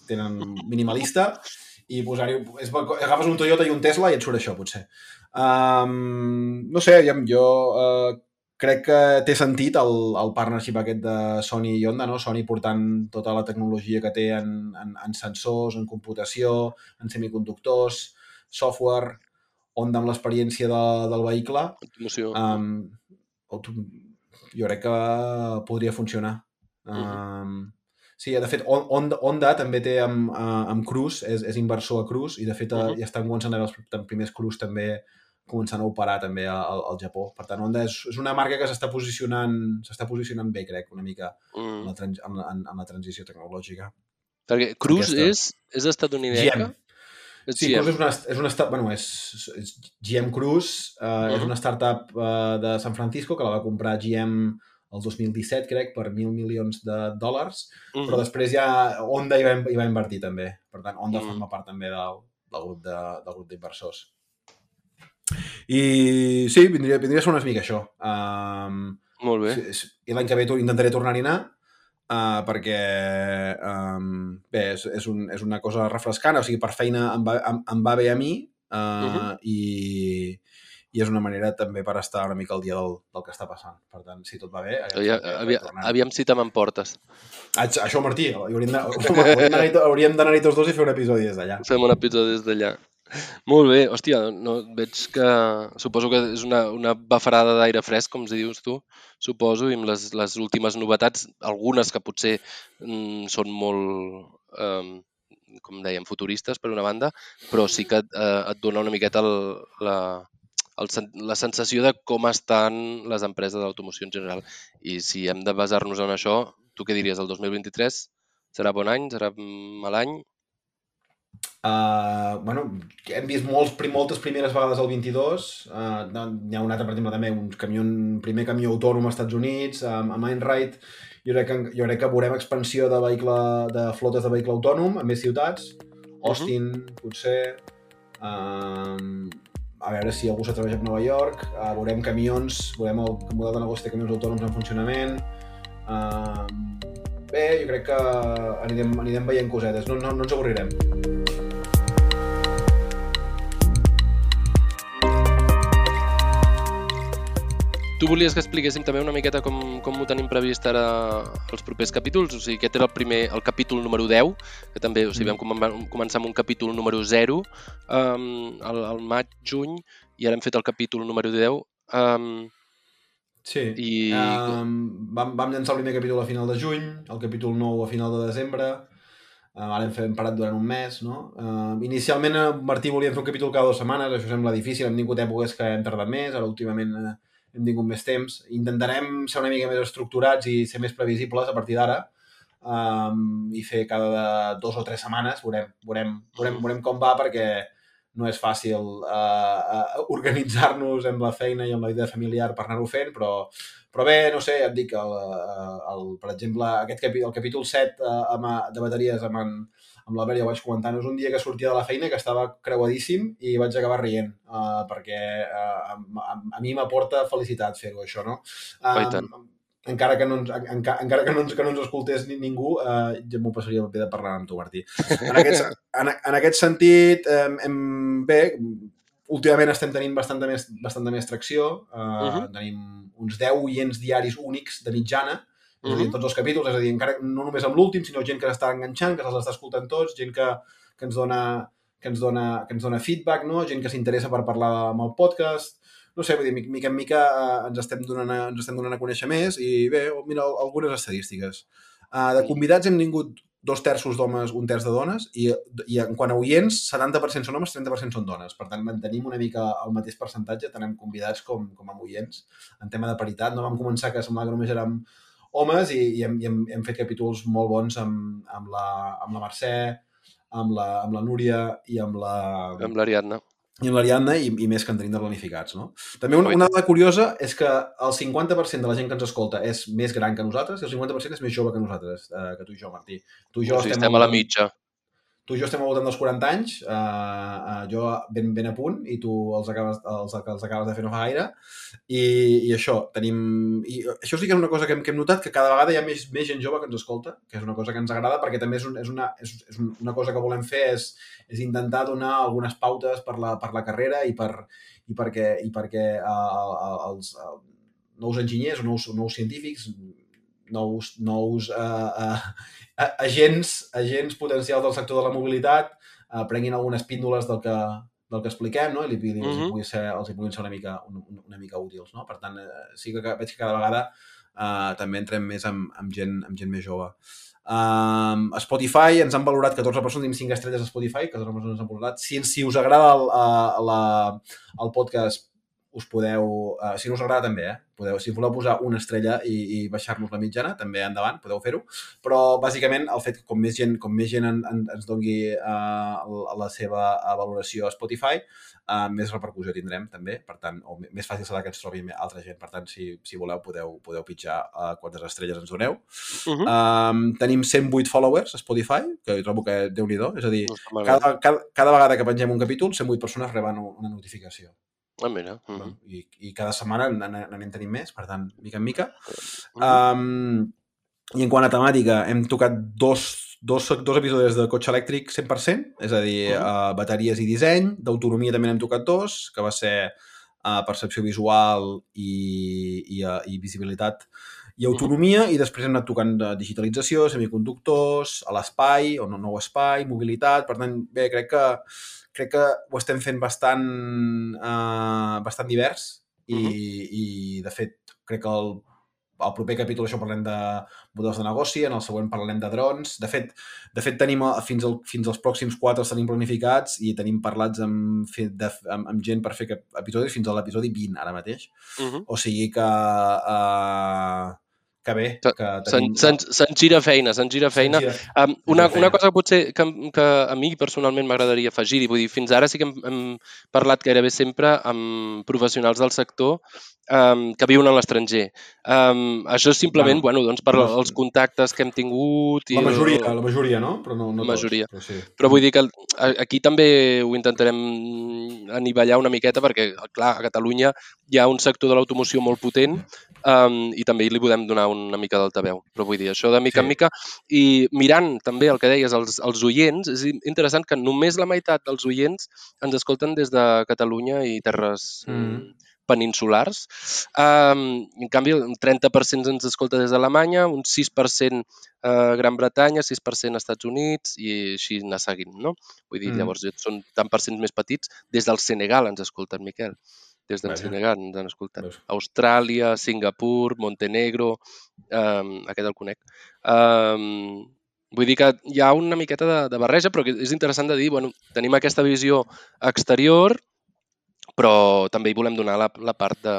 S3: tenen minimalista i posar-hi... Agafes un Toyota i un Tesla i et surt això, potser. Um, no sé, jo uh, crec que té sentit el, el partnership aquest de Sony i Honda, no? Sony portant tota la tecnologia que té en, en, en sensors, en computació, en semiconductors, software, Honda amb l'experiència de, del vehicle,
S2: Automoció.
S3: um, auto, jo crec que podria funcionar. Um, sí, de fet, Hon- Honda, Honda també té amb, eh, amb Cruise, és, és inversor a Cruise, i de fet uh
S2: Mhm.
S3: ja estan començant a veure els primers Cruise també començant a operar també al, al Japó. Per tant, Honda és, és una marca que s'està posicionant s'està posicionant bé, crec, una mica en
S2: Mm.
S3: la, trans, en, la- en, en la transició tecnològica.
S2: Perquè Cruz
S3: Aquesta.
S2: és, és estatunidenca?
S3: GM. Sí,
S2: GM.
S3: Cruise és una, és una start, bueno, és, és GM Cruise, uh, uh -huh. és
S2: Mhm.
S3: una startup uh, de San Francisco que la va comprar GM el 2017, crec, per mil milions de dòlars,
S2: Mhm.
S3: però després ja Honda hi va, hi va invertir també. Per tant, Honda
S2: Mm.
S3: forma part també del, del grup de, del grup d'inversors. I sí, vindria, vindria a ser una mica això. Um,
S2: Molt bé.
S3: I l'any que ve intentaré tornar-hi a anar uh, perquè um, bé, és, és, un, és una cosa refrescant, o sigui, per feina em va, em, em va bé a mi uh,
S2: Mhm.
S3: i, i és una manera també per estar una mica al dia del, del que està passant. Per tant, si tot va bé... aviam
S2: Aviam, aviam, si te m'emportes.
S3: Això, Martí, hauríem d'anar-hi tots dos i fer un episodi des d'allà.
S2: Fem un episodi des d'allà. Molt bé, hòstia, no, veig que suposo que és una, una bafarada d'aire fresc, com si dius tu, suposo, i amb les, les últimes novetats, algunes que potser mm, són molt, eh, com dèiem, futuristes per una banda, però sí que eh, et dona una miqueta el, la, el, la sensació de com estan les empreses d'automoció en general. I si hem de basar-nos en això, tu què diries, el 2023 serà bon any, serà mal any?
S3: Uh, bueno, hem vist molts, moltes primeres vegades el 22. Uh, n'hi ha un altre, per exemple, també, un camió, un primer camió autònom als Estats Units, um, a Mindride. Jo crec, que, jo crec que veurem expansió de, vehicle, de flotes de vehicle autònom a més ciutats. Austin, potser. Um, a veure si algú s'atreveix a Nova York, uh, veurem camions, veurem el model de negoci de camions autònoms en funcionament. Uh, bé, jo crec que anirem, anirem veient cosetes, no, no, no ens avorrirem.
S2: Tu volies que expliquéssim també una miqueta com, com ho tenim previst ara els propers capítols? O sigui, aquest era el primer, el capítol número 10, que també, o sigui, vam com- començar amb un capítol número 0 um, al, al maig, juny, i ara hem fet el capítol número 10. Um,
S3: Sí.
S2: I...
S3: Um, vam, vam llançar el primer capítol a final de juny, el capítol 9 a final de desembre, uh, ara hem, fet, hem parat durant un mes, no? Uh, inicialment, eh, Martí volíem fer un capítol cada dues setmanes, això sembla difícil, hem tingut èpoques que hem tardat més, ara últimament uh, hem tingut més temps. Intentarem ser una mica més estructurats i ser més previsibles a partir d'ara um, i fer cada dos o tres setmanes, veurem, veurem, veurem, veurem com va perquè no és fàcil uh, uh, organitzar-nos amb la feina i amb la vida familiar per anar-ho fent, però, però bé, no sé, et dic, el, el, per exemple, aquest capi, el capítol 7 uh, amb, de bateries amb, en, amb l'Albert ja ho vaig comentar, no és un dia que sortia de la feina que estava creuadíssim i vaig acabar rient, uh, perquè uh, a, a, a mi m'aporta felicitat fer-ho, això, no?
S2: Oh, tant.
S3: encara que no ens, enca, encara que no ens, que no ens escoltés ni, ningú, eh, ja m'ho passaria bé de parlar amb tu, Martí. En aquest, en, en aquest sentit, eh, hem, bé, últimament estem tenint bastanta més, bastanta més tracció. Eh, uh
S2: Mhm.
S3: -huh. Tenim uns 10 oients diaris únics de mitjana, és a dir, tots els capítols, és a dir, encara no només amb l'últim, sinó gent que s'està enganxant, que se'ls està escoltant tots, gent que, que ens dona que ens dona, que ens dona feedback, no? gent que s'interessa per parlar amb el podcast, no sé, vull dir, mica en mica eh, ens estem donant a, ens estem donant a conèixer més i bé, mira, algunes estadístiques. Uh, de convidats hem tingut dos terços d'homes, un terç de dones, i, i en quant a oients, 70% són homes, 30% són dones. Per tant, mantenim una mica el mateix percentatge, tant amb convidats com, com amb oients. En tema de paritat, no vam començar que semblava que només érem homes i, i, hem, i hem, hem fet capítols molt bons amb, amb, la, amb la Mercè, amb la, amb la Núria i amb la,
S2: Amb l'Ariadna.
S3: i amb l'Ariadna i, i més que en tenim de planificats. No? També una, una dada curiosa és que el 50% de la gent que ens escolta és més gran que nosaltres i el 50% és més jove que nosaltres, eh, que tu i jo, Martí. Tu i jo
S2: O sigui, estem a la mitja.
S3: Tu i jo estem al voltant dels 40 anys, eh, eh, jo ben, ben a punt i tu els acabes, els, els acabes de fer no fa gaire. I, i això, tenim... I això sí que és una cosa que hem, que hem notat, que cada vegada hi ha més, més gent jove que ens escolta, que és una cosa que ens agrada perquè també és, un, és, una, és, és una cosa que volem fer, és, és intentar donar algunes pautes per la, per la carrera i, per, i perquè, i perquè uh, els uh, nous enginyers o nous, nous científics, nous, nous uh, uh, agents, agents potencials del sector de la mobilitat uh, prenguin algunes píndoles del que, del que expliquem no? i li, li, els, hi
S2: Mhm.
S3: ser, els hi puguin ser una mica, una, una mica útils. No? Per tant, eh, sí que veig que cada vegada uh, també entrem més amb, amb, gent, amb gent més jove. Um, Spotify ens han valorat 14 persones, tenim 5 estrelles a Spotify, 14 persones ens han valorat. Si, si us agrada el, uh, la, el podcast, us podeu, uh, si no us agrada també, eh? podeu, si voleu posar una estrella i, i baixar-nos la mitjana, també endavant, podeu fer-ho. Però, bàsicament, el fet que com més gent, com més gent en, en, ens dongui uh, la seva uh, valoració a Spotify, uh, més repercussió tindrem, també. Per tant, o més fàcil serà que ens trobi altra gent. Per tant, si, si voleu, podeu, podeu pitjar uh, quantes estrelles ens doneu.
S2: Uh -huh.
S3: Um, tenim 108 followers a Spotify, que trobo que déu nhi És a dir,
S2: no malament.
S3: cada, cada, cada vegada que pengem un capítol, 108 persones reben una notificació.
S2: Ah, mira. Uh -huh.
S3: I, I cada setmana n'anem tenint més, per tant, mica en mica.
S2: Uh -huh.
S3: Um, I en quant a temàtica, hem tocat dos, dos, dos episodis de cotxe elèctric 100%, és a dir,
S2: Mhm.
S3: uh, bateries i disseny. D'autonomia també n'hem tocat dos, que va ser uh, percepció visual i, i, uh, i visibilitat i autonomia, i després hem anat tocant de digitalització, semiconductors, a l'espai, o no nou espai, mobilitat, per tant, bé, crec que crec que ho estem fent bastant, uh, bastant divers i,
S2: Mhm.
S3: i, de fet, crec que el, el proper capítol això parlem de models de negoci, en el següent parlarem de drons. De fet, de fet tenim eh, fins, al, fins als pròxims quatre els tenim planificats i tenim parlats amb, de, amb, amb gent per fer episodis fins a l'episodi 20 ara mateix.
S2: Uh -huh.
S3: O sigui que... Uh, que bé,
S2: Se-
S3: que
S2: Se'n se'n- se'n gira feina, se'n gira feina.
S3: gira-
S2: Um, una,
S3: feina.
S2: una cosa que potser que, que a mi personalment m'agradaria afegir, i vull dir, fins ara sí que hem, hem parlat gairebé sempre amb professionals del sector um, que viuen a l'estranger. Um, això és simplement,
S3: Bueno,
S2: bueno, doncs, per els contactes que hem tingut. I
S3: La majoria,
S2: el-
S3: la majoria, no? Però no, no
S2: La majoria.
S3: Tots, però sí.
S2: Però vull dir que aquí també ho intentarem anivellar una miqueta perquè, clar, a Catalunya hi ha un sector de l'automoció molt potent um, i també li podem donar una mica d'altaveu. Però vull dir, això de mica
S3: Sí.
S2: en mica i mirant també el que deies, els, els oients, és in- interessant que només la meitat dels oients ens escolten des de Catalunya i terres
S3: Mm.
S2: Peninsulars. Um, en canvi, un 30% ens escolta des d'Alemanya, un 6% a Gran Bretanya, 6% als Estats Units i així anar seguint, no? Vull dir,
S3: Mm.
S2: llavors són tant percents més petits. Des del Senegal ens escolten, Miquel. Des del
S3: Vaja.
S2: Senegal ens han escoltat.
S3: Veus?
S2: Austràlia, Singapur, Montenegro, um, aquest el conec. Um, vull dir que hi ha una miqueta de, de barreja, però que és interessant de dir, bueno, tenim aquesta visió exterior, però també hi volem donar la, la part de,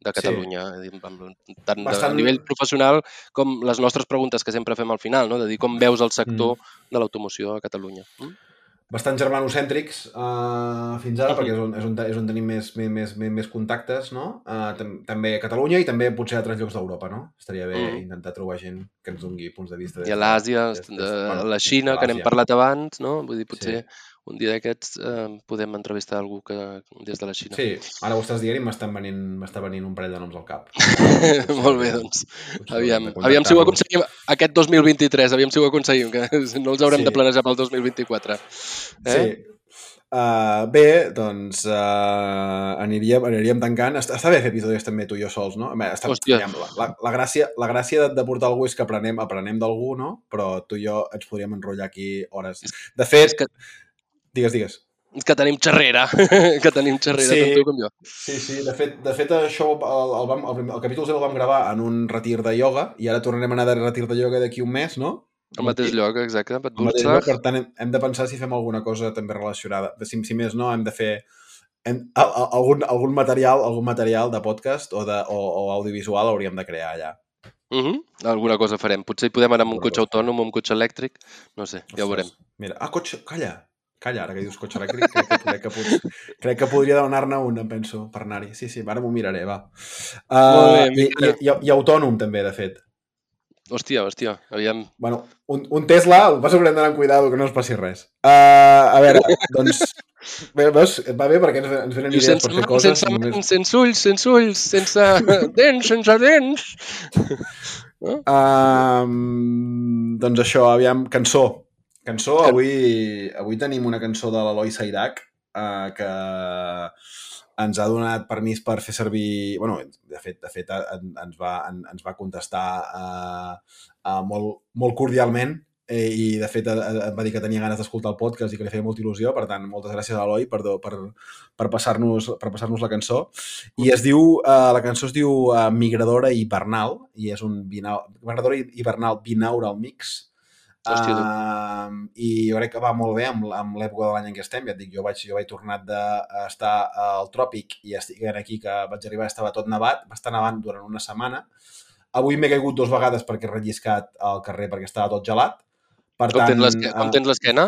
S2: de Catalunya, sí. tant Bastant... A nivell professional com les nostres preguntes que sempre fem al final, no? de dir com veus el sector mm. de l'automoció a Catalunya. Mm?
S3: bastant germanocèntrics uh, fins ara,
S2: Mhm.
S3: perquè és on, és on, és on tenim més, més, més, més, contactes, no? Uh, tam també a Catalunya i també potser a altres llocs d'Europa, no? Estaria bé
S2: Mhm.
S3: intentar trobar gent que ens doni punts de vista.
S2: I a l'Àsia, de,
S3: bueno,
S2: la Xina, que n'hem parlat abans, no? Vull dir, potser
S3: Sí.
S2: Un dia d'aquests eh, podem entrevistar algú que des de la Xina.
S3: Sí, ara ho estàs dient i m'estan venint, m'està venint un parell de noms al cap.
S2: Molt bé, doncs. Aviam, aviam si ho aconseguim aquest 2023, aviam si ho aconseguim, que no els haurem
S3: Sí.
S2: de planejar pel 2024. Eh?
S3: Sí. Uh, bé, doncs uh, aniríem, aniríem tancant. Està, està bé fer episodis també tu i jo sols, no? Bé, està, la, la, la, gràcia, la gràcia de, de portar algú és que aprenem, aprenem d'algú, no? Però tu i jo ens podríem enrotllar aquí hores. De fet,
S2: És que,
S3: digues, digues.
S2: que tenim xerrera, que tenim xerrera,
S3: Sí.
S2: tant tu com jo.
S3: Sí, sí, de fet, de fet això el, el, vam, el, el capítol 0 el vam gravar en un retir de ioga i ara tornarem a anar de retir de ioga d'aquí un mes, no?
S2: Al mateix lloc, exacte,
S3: Al mateix lloc, per tant, hem, hem de pensar si fem alguna cosa també relacionada. Si, si més no, hem de fer hem, a, a, algun, algun, material, algun material de podcast o, de, o, o audiovisual hauríem de crear allà.
S2: Uh -huh. Alguna cosa farem. Potser hi podem anar amb un cotxe autònom o amb un cotxe elèctric. No sé, ja ho veurem.
S3: Mira, ah, cotxe, calla, calla, ara que dius cotxe elèctric, crec que, crec que, pot, crec que podria donar-ne un, em penso, per anar-hi. Sí, sí, ara m'ho miraré, va. Uh,
S2: Molt bé,
S3: i, i, i, i, autònom, també, de fet.
S2: Hòstia, hòstia, aviam.
S3: Bueno, un, un Tesla, el que passa que haurem d'anar amb cuidado, que no es passi res. Uh, a veure, doncs, bé, veus, va bé perquè ens, ens venen idees
S2: sense
S3: per fer coses.
S2: sense
S3: només-
S2: mans, sense ulls, sense ulls, sense dents, sense dents.
S3: Um, doncs això, aviam, cançó. Cançó,
S2: Can-
S3: avui, avui tenim una cançó de l'Eloi Sairac uh, que ens ha donat permís per fer servir... bueno, de fet, de fet en, ens, va, en, ens va contestar uh, uh, molt, molt cordialment eh, i de fet eh, em va dir que tenia ganes d'escoltar el podcast i que li feia molta il·lusió, per tant, moltes gràcies a l'Eloi per, per, per passar-nos per passar la cançó. I es diu, uh, la cançó es diu uh, Migradora Hibernal i és un binau, Migradora Hibernal Binaural Mix.
S2: Hòstia.
S3: Uh, I jo crec que va molt bé amb, amb l'època de l'any en què estem. Ja et dic, jo vaig, jo vaig tornar d'estar al tròpic i estic aquí que vaig arribar estava tot nevat, va estar nevant durant una setmana. Avui m'he caigut dues vegades perquè he relliscat al carrer perquè estava tot gelat. Per
S2: Com
S3: tant,
S2: tens? Com
S3: eh,
S2: tens l'esquena?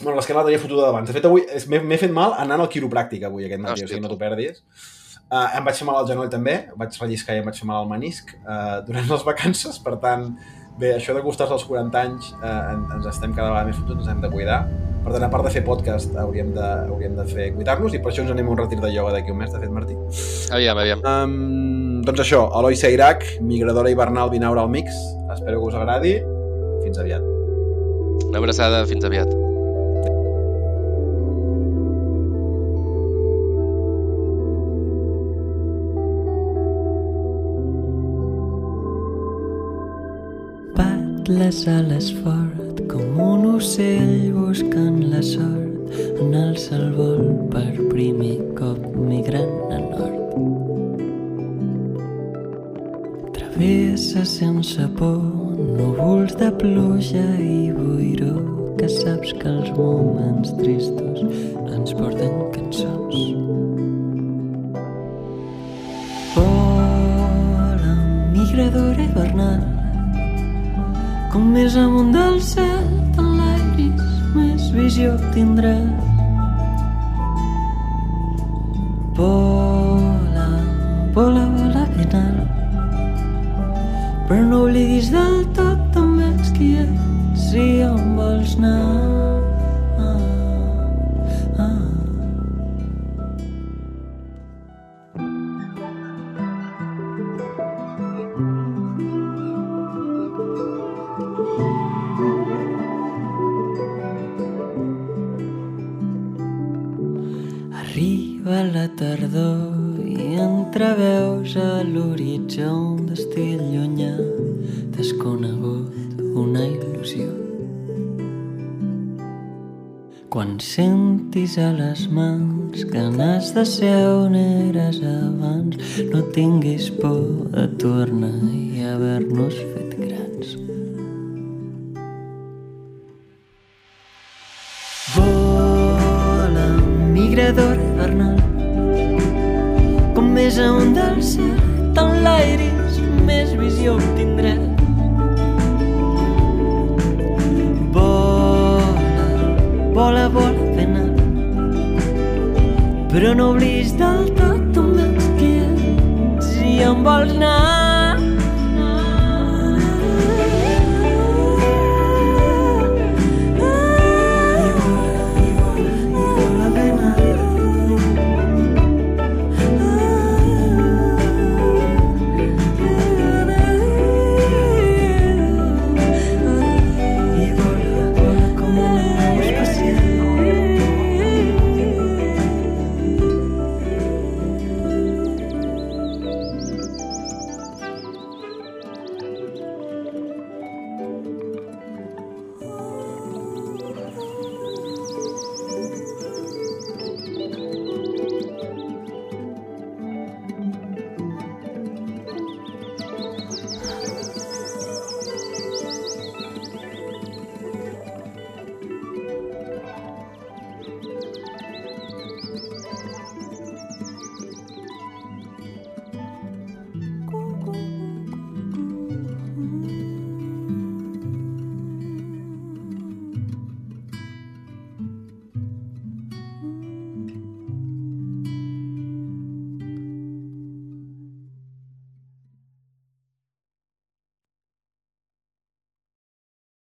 S3: Bueno, l'esquena la tenia fotuda d'abans. De fet, avui m'he fet mal anant al quiropràctic avui aquest matí,
S2: Hòstia,
S3: o sigui, no t'ho perdis. Uh, em vaig fer mal al genoll també, vaig relliscar i em vaig fer mal al menisc uh, durant les vacances, per tant, bé, això d'acostar-se als 40 anys en, ens estem cada vegada més fotuts, ens hem de cuidar. Per tant, a part de fer podcast, hauríem de, hauríem de fer cuidar-nos i per això ens anem a un retir de ioga d'aquí un mes, de fet, Martí.
S2: Aviam, aviam.
S3: Um, doncs això, Eloi Seirac, Migradora Hibernal Binaural Mix. Espero que us agradi. Fins aviat.
S2: Una abraçada, fins aviat.
S4: Les ales fort com un ocell buscant la sort en el vol per primer cop migrant a nord. Travessa sense por núvols de pluja i boiró que saps que els moments tristos ens porten cançons. Vola, migradora hivernal, com més amunt del cel, tant l'iris més visió tindràs. Vola, vola, vola ben alt. Però no oblidis del ganes de ser on eres abans, no tinguis por de tornar i haver-nos fet grans. Vola, migrador hivernal, com més amunt del cel, tant l'airis, més visió tindràs. Però no oblidis del tot on ets qui ets i on vols anar.